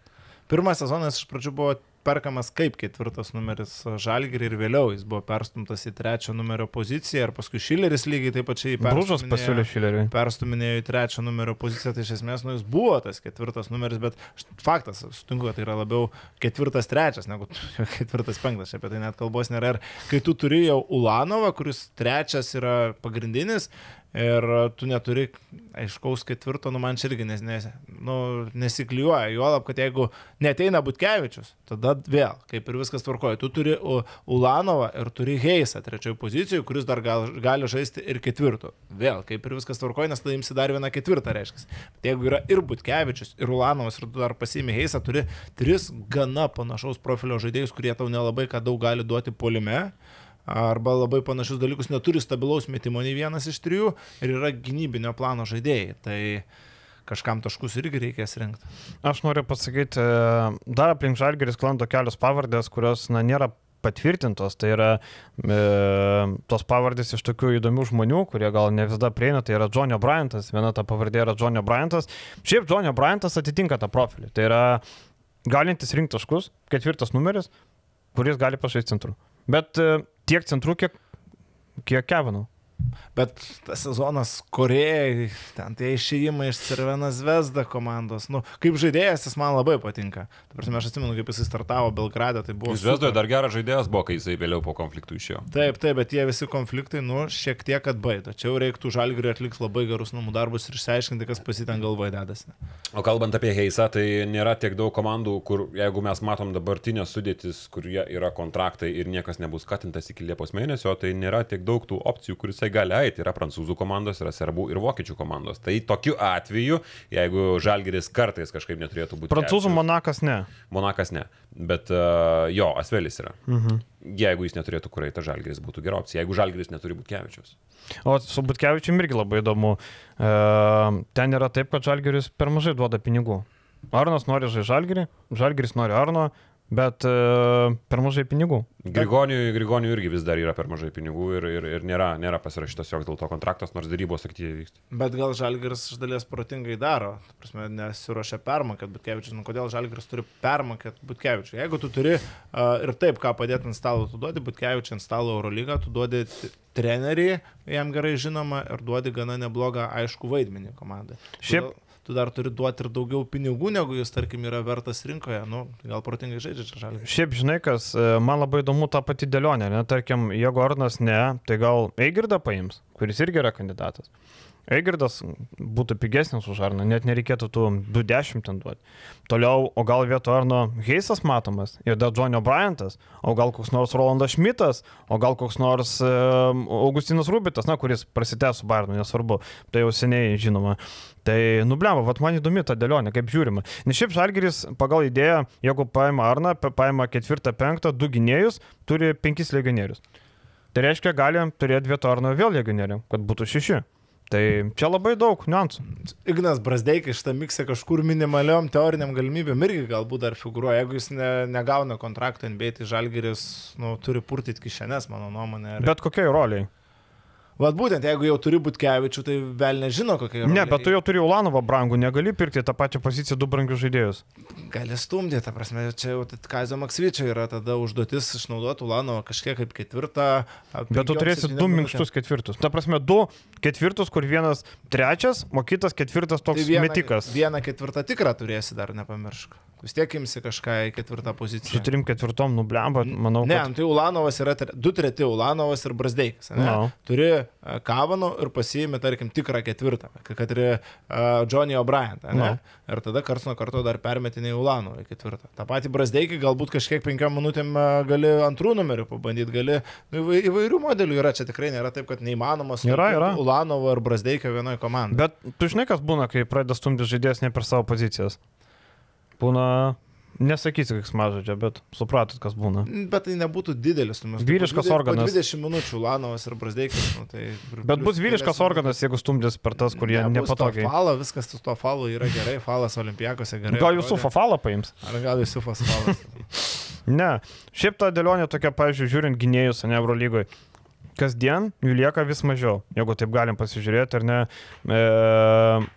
Pirmas sezonas iš pradžių buvo perkamas kaip ketvirtas numeris Žalgirį ir vėliau jis buvo perstumtas į trečią numerio poziciją ir paskui Šileris lygiai taip pačiai Brūžas pasiūlė Šileriui. Perstuminėjo į trečią numerio poziciją, tai iš esmės nu, jis buvo tas ketvirtas numeris, bet faktas, sutinku, kad tai yra labiau ketvirtas trečias negu (laughs) ketvirtas penktas, apie tai net kalbos nėra. Ir kai tu turi jau Ulanovą, kuris trečias yra pagrindinis, ir tu neturi aiškaus ketvirto, nu man čia irgi nes, nes, nu, nesiklijuoja. Juolab, kad jeigu neteina Butkevičius, tada vėl, kaip ir viskas tvarkoja, tu turi Ulanovą ir turi Heisą trečiojo pozicijoje, kuris dar gal, gali žaisti ir ketvirto. Vėl, kaip ir viskas tvarkoja, nes tada imsi dar vieną ketvirtą, reiškia. Bet jeigu yra ir Butkevičius, ir Ulanovas, ir tu dar pasiimi Heisą, turi tris gana panašaus profilio žaidėjus, kurie tau nelabai ką daug gali duoti polime arba labai panašius dalykus, neturi stabilaus metimo nei vienas iš trijų ir yra gynybinio plano žaidėjai. Tai kažkam taškus irgi reikės rinkti. Aš noriu pasakyti, dar aplink Žalgeris klando kelios pavardės, kurios na, nėra patvirtintos, tai yra e, tos pavardės iš tokių įdomių žmonių, kurie gal ne visada prieina, tai yra Johnny Bryantas, viena ta pavardė yra Johnny Bryantas. Šiaip Johnny Bryantas atitinka tą profilį, tai yra galintis rinkti taškus, ketvirtas numeris, kuris gali pažaisti centru. Bet e, tiek centrų, kiek, kiek Kevinų. Bet tas sezonas Korejai, ten tie išėjimai iš Cervenas Vesda komandos, nu, kaip žaidėjas jis man labai patinka. Prasme, aš atsimenu, kaip jisai startavo Belgrade, tai buvo... Vesdoje dar geras žaidėjas buvo, kai jisai vėliau po konfliktų išėjo. Taip, taip, bet tie visi konfliktai, nu, šiek tiek atbaida. Čia jau reiktų žalgiriui atlikti labai gerus namų darbus ir išsiaiškinti, kas pasiten galvoje dedasi. O kalbant apie Heisą, tai nėra tiek daug komandų, kur jeigu mes matom dabartinės sudėtis, kur yra kontraktai ir niekas nebus skatintas iki Liepos mėnesio, tai nėra tiek daug tų opcijų, kuris jisai gali eiti. Yra prancūzų komandos, yra serbų ir vokiečių komandos. Tai tokiu atveju, jeigu Žalgeris kartais kažkaip neturėtų būti. Prancūzų Monakas ne. Monakas ne. Bet uh, jo, Asvelis yra. Mhm. Jeigu jis neturėtų kur eiti, Žalgeris būtų gera opcija. Jeigu Žalgeris neturi būti Kevičius. O su Butkevičium irgi labai įdomu. E, ten yra taip, kad Žalgeris per mažai duoda pinigų. Arnas nori žaisti Žalgerį, Žalgeris nori Arno, bet e, per mažai pinigų. Grigoniui, Grigoniui irgi vis dar yra per mažai pinigų ir, ir, ir nėra, nėra pasirašytas joks dėl to kontraktas, nors darybos aktyviai vyksta. Bet gal Žalgiris iš dalies protingai daro, prasme, nesiuošia permokėti Butkevičius, nu kodėl Žalgiris turi permokėti Butkevičius. Jeigu tu turi uh, ir taip, ką padėti ant stalo, tu duodi Butkevičius ant stalo Eurolygą, tu duodi trenerį, jam gerai žinoma, ir duodi gana neblogą aišku vaidmenį komandai. Šiaip Todėl tu dar turi duoti ir daugiau pinigų, negu jis, tarkim, yra vertas rinkoje. Nu, gal protingai žaidžia čia žalį. Šiaip žinai, kas, e, man labai įdomu ta pati dėlionė, ne, tarkim, jeigu Arnas ne, tai gal Eigirdą paims, kuris irgi yra kandidatas. Eigirdas būtų pigesnis už Arną, net nereikėtų tų 20 ten duoti. Toliau, o gal vieto Arno Heisas matomas ir dar Johnny Bryantas, o gal koks nors Rolandas Šmitas, o gal koks nors e, Augustinas Rubitas, na, kuris prasidės su Barnu, nesvarbu, tai jau seniai žinoma. Tai nubliavo, vat man įdomi ta dėlionė, kaip žiūrima. Nes šiaip Žalgeris pagal idėją, jeigu paima Arną, paima ketvirtą, penktą, du gynėjus, turi penkis legionierius. Tai reiškia, galim turėti vieto Arno vėl legionierių, kad būtų šeši. Tai čia labai daug niuansų. Ignas Brasdeikai šitą miksą kažkur minimaliom teoriniam galimybėm irgi galbūt dar figuruoja. Jeigu jis ne, negauna kontrakto NBA, tai Žalgeris nu, turi purtyti kišenės, mano nuomonė. Bet kokiai roliai? Vat būtent, jeigu jau turi būti kevičių, tai vėl nežino, kokia yra. Ne, bet tu jau turi Ulanovą brangų, negali pirkti tą pačią poziciją du brangius žaidėjus. Gali stumdyti, ta prasme, čia jau Kazio Maksvyčio yra tada užduotis išnaudoti Ulanovą kažkiek kaip ketvirtą. Bet tu turėsi du minkštus ketvirtus. Ta prasme, du ketvirtus, kur vienas trečias, o kitas ketvirtas toks tai vieną, metikas. Vieną ketvirtą tikrą turėsi dar nepamiršk. Vis tiek imsi kažką į ketvirtą poziciją. Su trim ketvirtom nublemba, manau. Ne, kad... tai Ulanovas yra du treti Ulanovas ir Brasdeikas. No. Turi uh, Kavano ir pasiimi, tarkim, tikrą ketvirtą, kad ir uh, Johnny O'Brien. No. Ir tada kars nuo karto dar permetinė Ulanovą į ketvirtą. Ta pati Brasdeikai galbūt kažkiek penkiom minutėm uh, gali antrų numerių pabandyti, gali nu, įvairių modelių yra, čia tikrai nėra taip, kad neįmanomas. Yra, yra. Ulanovo ir Brasdeikio vienoje komandoje. Bet tu žinai, kas būna, kai pradeda stumti žaidėjas ne per savo pozicijas. Būna, nesakysiu, koks mažodžia, bet supratot, kas būna. Bet tai nebūtų didelis, mes. Vyriškas 20, organas. 20 minučių Lanovas ir Brasdeikas. Nu, tai bet bus vyriškas organas, jeigu stumdys per tas, kurie ne, nepatogiai. Falą, viskas su to falu yra gerai, falas olimpijakose gerai. Gal jūsų falą paims? Ar gal jūsų falas? (laughs) ne. Šiaip ta dėlionė tokia, pavyzdžiui, žiūrint gynėjus, ne Euro lygoje kasdien jų lieka vis mažiau, jeigu taip galim pasižiūrėti, ar ne. E,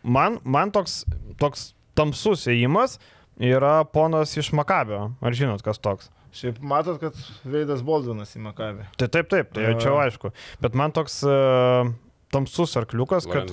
man, man toks, toks tamsus ėjimas yra ponas iš Makabio. Ar žinot, kas toks? Šiaip matot, kad Veidas Boldvinas į Makabį. Tai taip, taip, tai jau čia aišku. Bet man toks uh, tamsus arkliukas, kad...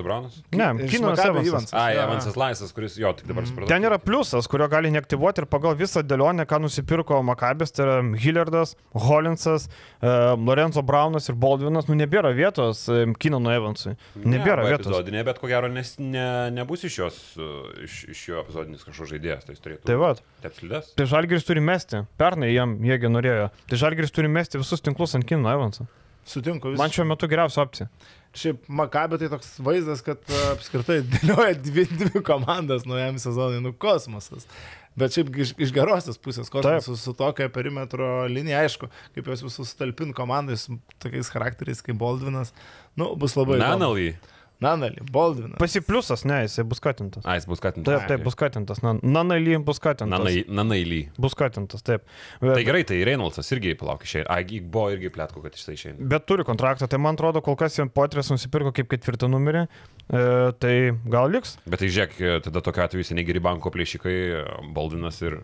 Ne, Kinas Evansas. A, Evansas Laisas, kuris jo tik dabar supratau. Ten yra pliusas, kurio gali neaktyvuoti ir pagal visą dėlionę, ką nusipirko Makabės, tai yra Hillardas, Hollinsas, uh, Lorenzo Braunas ir Baldvinas, nu nebėra vietos um, Kinano Evansui. Nebėra Ne, vietos. Epizodinė, bet ko gero nes, ne, nebus iš jos, uh, iš, iš jo epizodinis kažkoks žaidėjas, tai jis turėtų. Tai va. Tepslidas. Tai Žalgiris turi mesti. Pernai jam jiegi norėjo. Tai Žalgiris turi mesti visus tinklus ant Kinano Evansą. Sutinku, Man šiuo metu geriausia opcija. Šiaip Makabė tai toks vaizdas, kad a, apskritai (laughs) dėlioja dvi, dvi komandas naujam sezonui, nu kosmosas. Bet šiaip iš, iš gerosios pusės kosmosas su, su tokia perimetro linija, aišku, kaip jos visus talpin komandai su tokiais charakteriais kaip Baldvinas, nu, bus labai... įdomu. Nanalį. Nanali, Baldvinas. Pasipliusas, ne, jisai bus skatintas. A, jis bus skatintas. Taip, taip, bus skatintas. Nanaly bus skatintas. Nanailį. Bus skatintas, taip. Tai Bet, gerai, tai Reynoldsas irgi palauk išėjai. Ai, buvo irgi plėtko, kad jisai išėjai. bet turi kontraktą, tai man atrodo, kol kas jam Potrės nusipirko kaip ketvirtą numerį. E, tai gal liks? Bet tai žiūrėk, tada tokia atveju seniai geri banko plėšikai, Baldvinas ir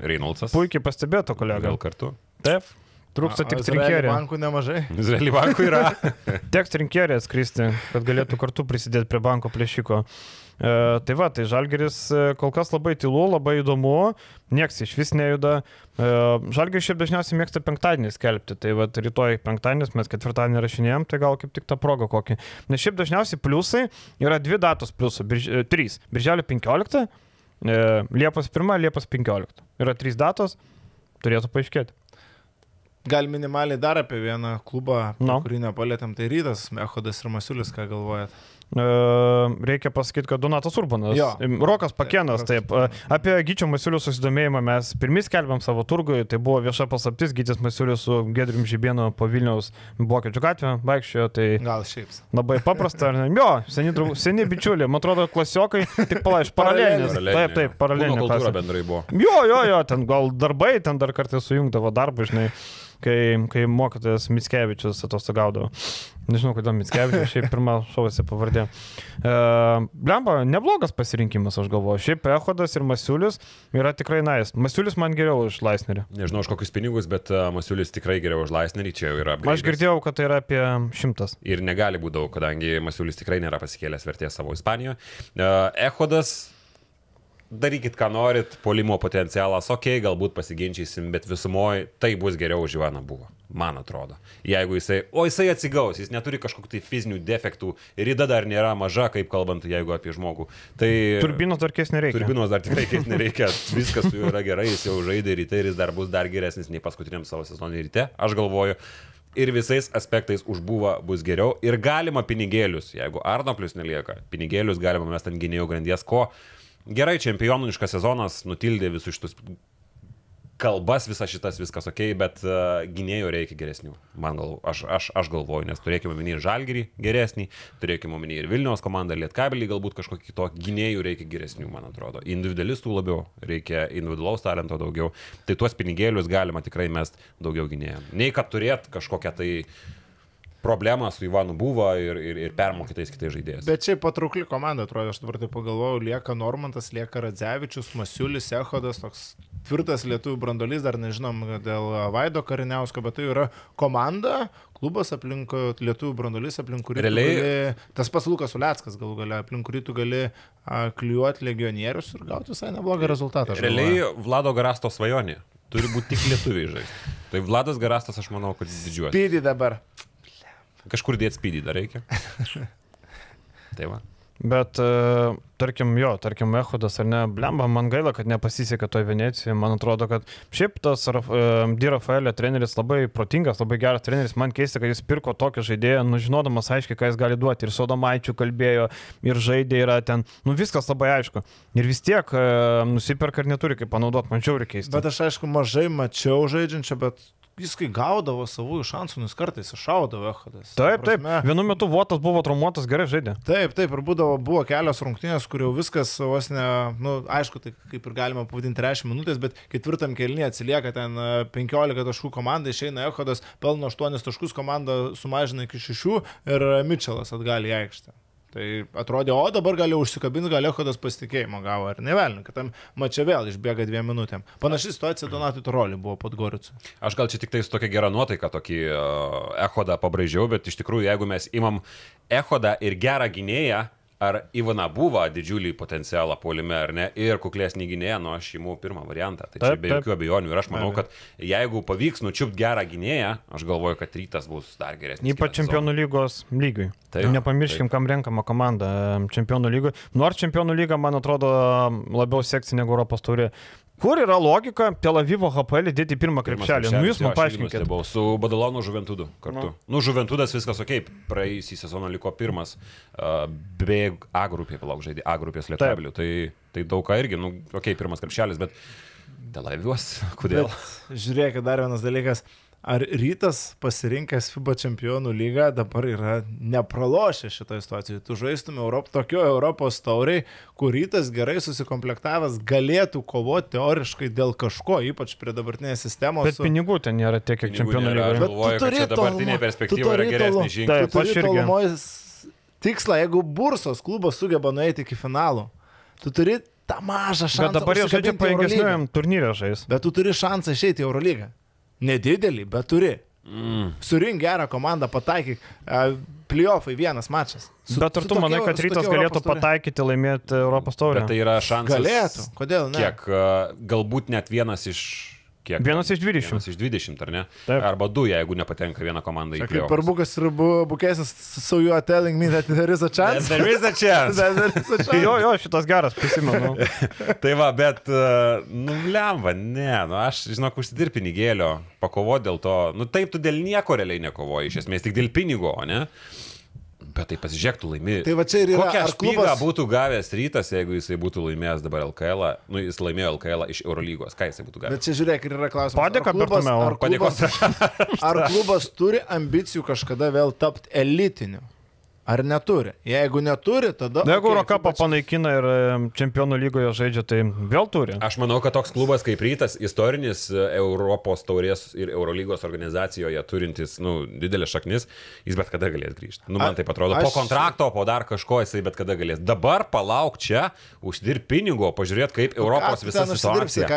Reynoldsas. Puikiai pastebėto, kolega. Gal kartu. Taip. Trūksta tik Izraely trinkierė. Bankų nemažai. (laughs) Izraelį bankų yra. (laughs) Teks trinkierė atskristi, kad galėtų kartu prisidėti prie banko plėšiko. E, tai va, tai Žalgeris e, kol kas labai tylu, labai įdomu, nieks iš vis nejuda. E, Žalgeris šiaip dažniausiai mėgsta penktadienį skelbti, tai va, rytoj penktadienis mes ketvirtadienį rašinėjom, tai gal kaip tik tą progą kokį. Nes šiaip dažniausiai pliusai yra dvi datos pliusų, birž, e, trys. Birželio 15, e, Liepos 1, Liepos 15. Yra trys datos, turėtų paaiškėti. Gal minimaliai dar apie vieną klubą, No. kurį nepalėtėm, tai rytas, Mehodas ir Masiulis, ką galvojat? E, Reikia pasakyti, kad Donatas Urbanas. Jo. Rokas Pakėnas, Rokas taip. E, Apie Gyčio Masiulių susidomėjimą mes pirmie skelbėm savo turgui, tai buvo vieša paslaptis, Gytis Masiulius su Gedrim Žibėnu po Vilniaus Vokiečių gatvę vaikščiojo, tai Gal šiaip. labai paprasta, ar ne? Jo, seni, drau- seni bičiuliai, man atrodo, klasiokai, tik palaiš, paralelinės. Taip, taip, paralelinė. Kūno kultūra bendrai buvo. Jo, jo, jo, ten gal darbai, ten dar kartais sujungdavo darbą, žinai, kai, kai mokytojas Mitskevičius atostogaudavo. Nežinau, kodėl Mitskevičius, šiaip pirmą šovasi pavardė. E, Blemba, neblogas pasirinkimas, aš galvoju. Šiaip Ehodas ir Masiulis yra tikrai nais. Masiulis man geriau už Laisnerį. Nežinau už kokius pinigus, bet uh, Masiulis tikrai geriau už Laisnerį, čia jau yra. Aš upgrade'as. girdėjau, kad tai yra apie šimtas. Ir negali būti daug, kadangi Masiulis tikrai nėra pasikėlęs vertės savo Ispanijoje. Uh, Ehodas, darykit ką norit, polimo potencialas, okei, okay, galbūt pasiginčysim, bet visumoje tai bus geriau už Joaną buvo, man atrodo. Jeigu jisai, o jisai atsigaus, jis neturi kažkokių tai fizinių defektų, rida dar nėra maža, kaip kalbant, jeigu apie žmogų. Tai... Turbinos dar keis nereikia. Turbinos dar tikrai keis nereikia, viskas su juo yra gerai, jis jau žaidė ryte ir jis dar bus dar geresnis nei paskutiniam savo sezonui ryte, aš galvoju. Ir visais aspektais užbuvo bus geriau. Ir galima pinigėlius, jeigu Arnoplius nelieka, pinigėlius galima mesti ant gynėjų grandies, ko gerai čempioniškas sezonas nutildė visus šitus kalbas, visas šitas viskas ok, bet uh, gynėjų reikia geresnių. Man gal, aš, aš, aš galvoju, nes turėkime omeny ir Žalgirį geresnį, turėkime omeny ir Vilniaus komandą, Lietkabelį galbūt kažkokį kitokį. Gynėjų reikia geresnių, man atrodo. Individualistų labiau, reikia individualaus talento daugiau. Tai tuos pinigėlius galima tikrai mest daugiau gynėjų. Nei kad turėt kažkokią tai problemą su Ivanu buvo ir, ir, ir permokytais kitais žaidėjais. Bet šiaip patraukli komanda, atrodo, aš dabar tai pagalvojau, lieka Normantas, lieka Radzevičius, Masiulis, Ehodas, toks tvirtas lietuvių brandolys, dar nežinom dėl Vaido Kariniausko, bet tai yra komanda, klubas aplink lietuvių brandolys, aplink kurį Realiai- gali, tas pats Lukas Uleckas galų gale, aplink kurį tu gali a, klijuoti legionierius ir gauti visai neblogą rezultatą. aš galvoju. Realiai Vlado Garasto svajonė. Turi būti tik lietuviai žaisti. Tai Vladas Garastas, aš manau, kad didžiuojas. Pydį dabar. Kažkur dėti spydį dar reikia. (laughs) Tai va. Bet, e, tarkim, jo, tarkim, Ehodas ar ne, blemba, man gaila, kad nepasisekė toje Venecijoje. Man atrodo, kad šiaip tas e, Di Rafaelio treneris labai protingas, labai geras treneris. Man keista, kad jis pirko tokį žaidėją, nu žinodamas aiškiai, ką jis gali duoti. Ir Sodomaičių kalbėjo, ir žaidė yra ten. Nu viskas labai aišku. Ir vis tiek e, nusiperka ir neturi kaip panaudoti, man žiauriai keista. Bet aš aišku mažai mačiau žaidžiančią, bet jis kai gaudavo savųjų šansų, nes kartais iššaudavo Ehodas. Taip, Ta taip. Vienu metu Votas buvo traumuotas, gerai žaidė. Taip, taip, ir būdavo, buvo kelios rungtynės, kur jau viskas vos ne, na, nu, aišku, tai kaip ir galima pavadinti 10 minutės, bet ketvirtam kelnyje atsilieka ten e, 15 taškų komanda, išeina Ehodas, pelno 8 taškus, komanda sumažina iki 6 ir Mitčelas atgal į aikštę. Tai atrodė, o dabar gali užsikabinti, gal Ehodas pasitikėjimo gavo, ar ne velniu, kad tam mačia vėl išbėga dviem minutėm. Panaši situacija Donatui Toroliui buvo pod Goricu. Aš gal čia tik tais tokia gera nuotaika tokį uh, Ehodą pabraižiau, bet iš tikrųjų, jeigu mes imam Ehodą ir gerą gynėją, ar Ivana buvo didžiulį potencialą polime ar ne, ir kuklesnį gynėją, nu aš imu pirmą variantą. Tai čia Taip, be taip. jokių abejonių. Ir aš manau, kad jeigu pavyks nučiupti gerą gynėją, aš galvoju, kad rytas bus dar geresnis. Ypač čempionų lygos lygiui. Taip, Nepamirškim, kam renkama komanda em, čempionų lygiui. Nors čempionų lyga, man atrodo, labiau seksi negu Europos turi. Kur yra logika Tel Avivo HPL dėti pirmą krepšelį? Nu, jūs man aš irgi paaiškinkit. nustebau. Su Badalonu Žuventudu kartu. Nu. Nu, Žuventudas viskas ok, praėjusį sezoną liko pirmas, uh, be A grupėje, palauk, žaidė A grupės lietuvių. Tai, tai daug ką irgi, nu, ok, pirmas krepšelis, bet Tel Avivos, kodėl? Bet žiūrėkit, dar vienas dalykas. Ar rytas pasirinkęs FIBA čempionų lygą dabar yra nepralošę šitoje situacijoje? Tu žaistum Europ, tokio Europos tauriai, kur rytas gerai susikomplektavęs galėtų kovoti teoriškai dėl kažko, ypač prie dabartinės sistemos. Bet pinigų ten nėra tiek, kiek čempionų lygoje. aš Bet tu galvoju, kad turi čia dabartinė perspektyva tu yra tolumo- žingsnis. Taip, aš irgi. tikslą, jeigu Bursos klubas sugeba nueiti iki finalo, tu turi tą mažą šansą. Bet dabar jie žaidžia paėgesniujam turnyrė žais. Bet tu turi šansą išeiti į Eurolygą. Nedidelį, bet turi. Mm. Surink gerą komandą, pataikyk. Uh, Playoffai vienas mačas. Su- Bet ar tu manai, kad rytas galėtų pataikyti laimėti Europos taurę? Bet tai yra šansas. Galėtų. Kodėl ne? Kiek, uh, galbūt net vienas iš... Kiek, Vienas iš 20. Vienas iš 20, ar ne? Taip. Arba du, jeigu nepatenka viena komanda į Čia Kaip playoffs. per bukas ir bu, bukesnis, so you are telling me that there is a chance. There is a chance. (laughs) That there is a (laughs) chance. Jo, jo, šitas geras, prisimenu. (laughs) tai va, bet, uh, nu, lemva, ne, nu, aš, žinok, užsidirb pinigėlio, pakovo dėl to, nu, taip, tu dėl nieko realiai nekovoji, iš esmės tik dėl pinigo, ne? Bet tai pasižiūrėk, tu laimi. Tai va čia ir yra, Kokią ar špygą klubas- būtų gavęs rytas, jeigu jisai būtų laimėjęs dabar LKL, -ą? nu, jis laimėjo LKL iš Eurolygos, ką jisai būtų Bet gavęs? čia žiūrėk, ir yra klausimas. ar Padėka klubas- Bertomeu. ar klubas-. (laughs) Ar klubas turi ambicijų kažkada vėl tapti elitiniu? Ar neturi? Jeigu neturi, tada... Na, Jeigu okei, Eurocapą čia- panaikina ir em, čempionų lygoje žaidžia, tai vėl turi. Aš manau, kad toks klubas kaip Rytas, istorinis e, Europos taurės ir Eurolygos organizacijoje turintis, nu, didelės šaknis, jis bet kada galės grįžti. Nu, man tai atrodo, po aš- kontrakto, po dar kažko jisai bet kada galės. Dabar palauk čia, uždirb pinigų, pažiūrėt, kaip Europos tu visa ten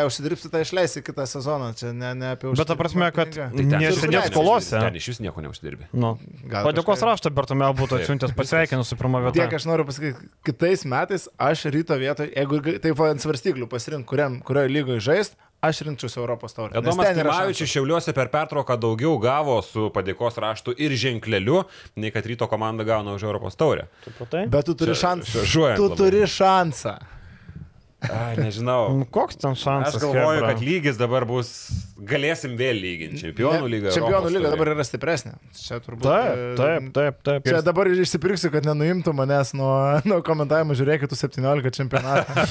užsidirbsi, tai išleisi kitą sezoną. Čia ne, ne apie Bet ta prasme, kad. Tai ten nesėdėt iš- skolose. Ten iš vis nieko neuždirbi. Nu. Padėkos raštą Bertomeu būtų Taip. Atsiuntęs pasveikinus su pirmą vietą. Tiek aš noriu pasakyti, kitais metais aš ryto vietoje, jeigu taip ant svarstyklių pasirink, kuriam, kurioje lygoje žaist, aš rinkčiausi Europos taurę. Nes Adomas Timavičius. Šiauliuose per pertrauką daugiau gavo su padėkos raštu ir ženkleliu, nei kad ryto komanda gauna už Europos taurę. Supratai? Bet tu turi šansą. Tu turi šansą. Ai, nežinau. Nu, Koks ten šansas? Aš galvoju, chebra? kad lygis dabar bus, galėsim vėl lyginti. Čempionų Ne, lyga. Čempionų lyga dabar yra stipresnė. Čia turbūt. Taip, e, taip, taip, taip. Čia dabar išsipirksiu, kad nenuimtų manęs nuo, nuo komentavimo, žiūrėkit, tu 17 čempionatą.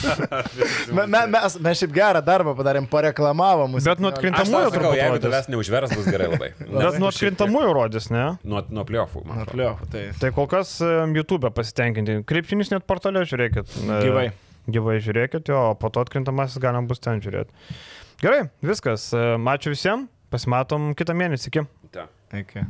me, me, mes, mes šiaip gerą darbą padarėm, pareklamavom. Bet nuo atkrintamųjų turbūt jeigu tavęs neužvers, bus gerai labai. (laughs) Bet nuo atkrintamųjų rodys, ne? Nuo, nuo pliofų. Nuo tai. Tai kol kas YouTube pasitenkinti. Krepšinis net portale žiūrėkit. E, Gyvai. Žiūrėkit, jo, o po to atkrintamasis galima bus ten žiūrėti. Gerai, viskas. Ačiū visiems. Pasimatom kitą mėnesį. Iki. Ta. Iki.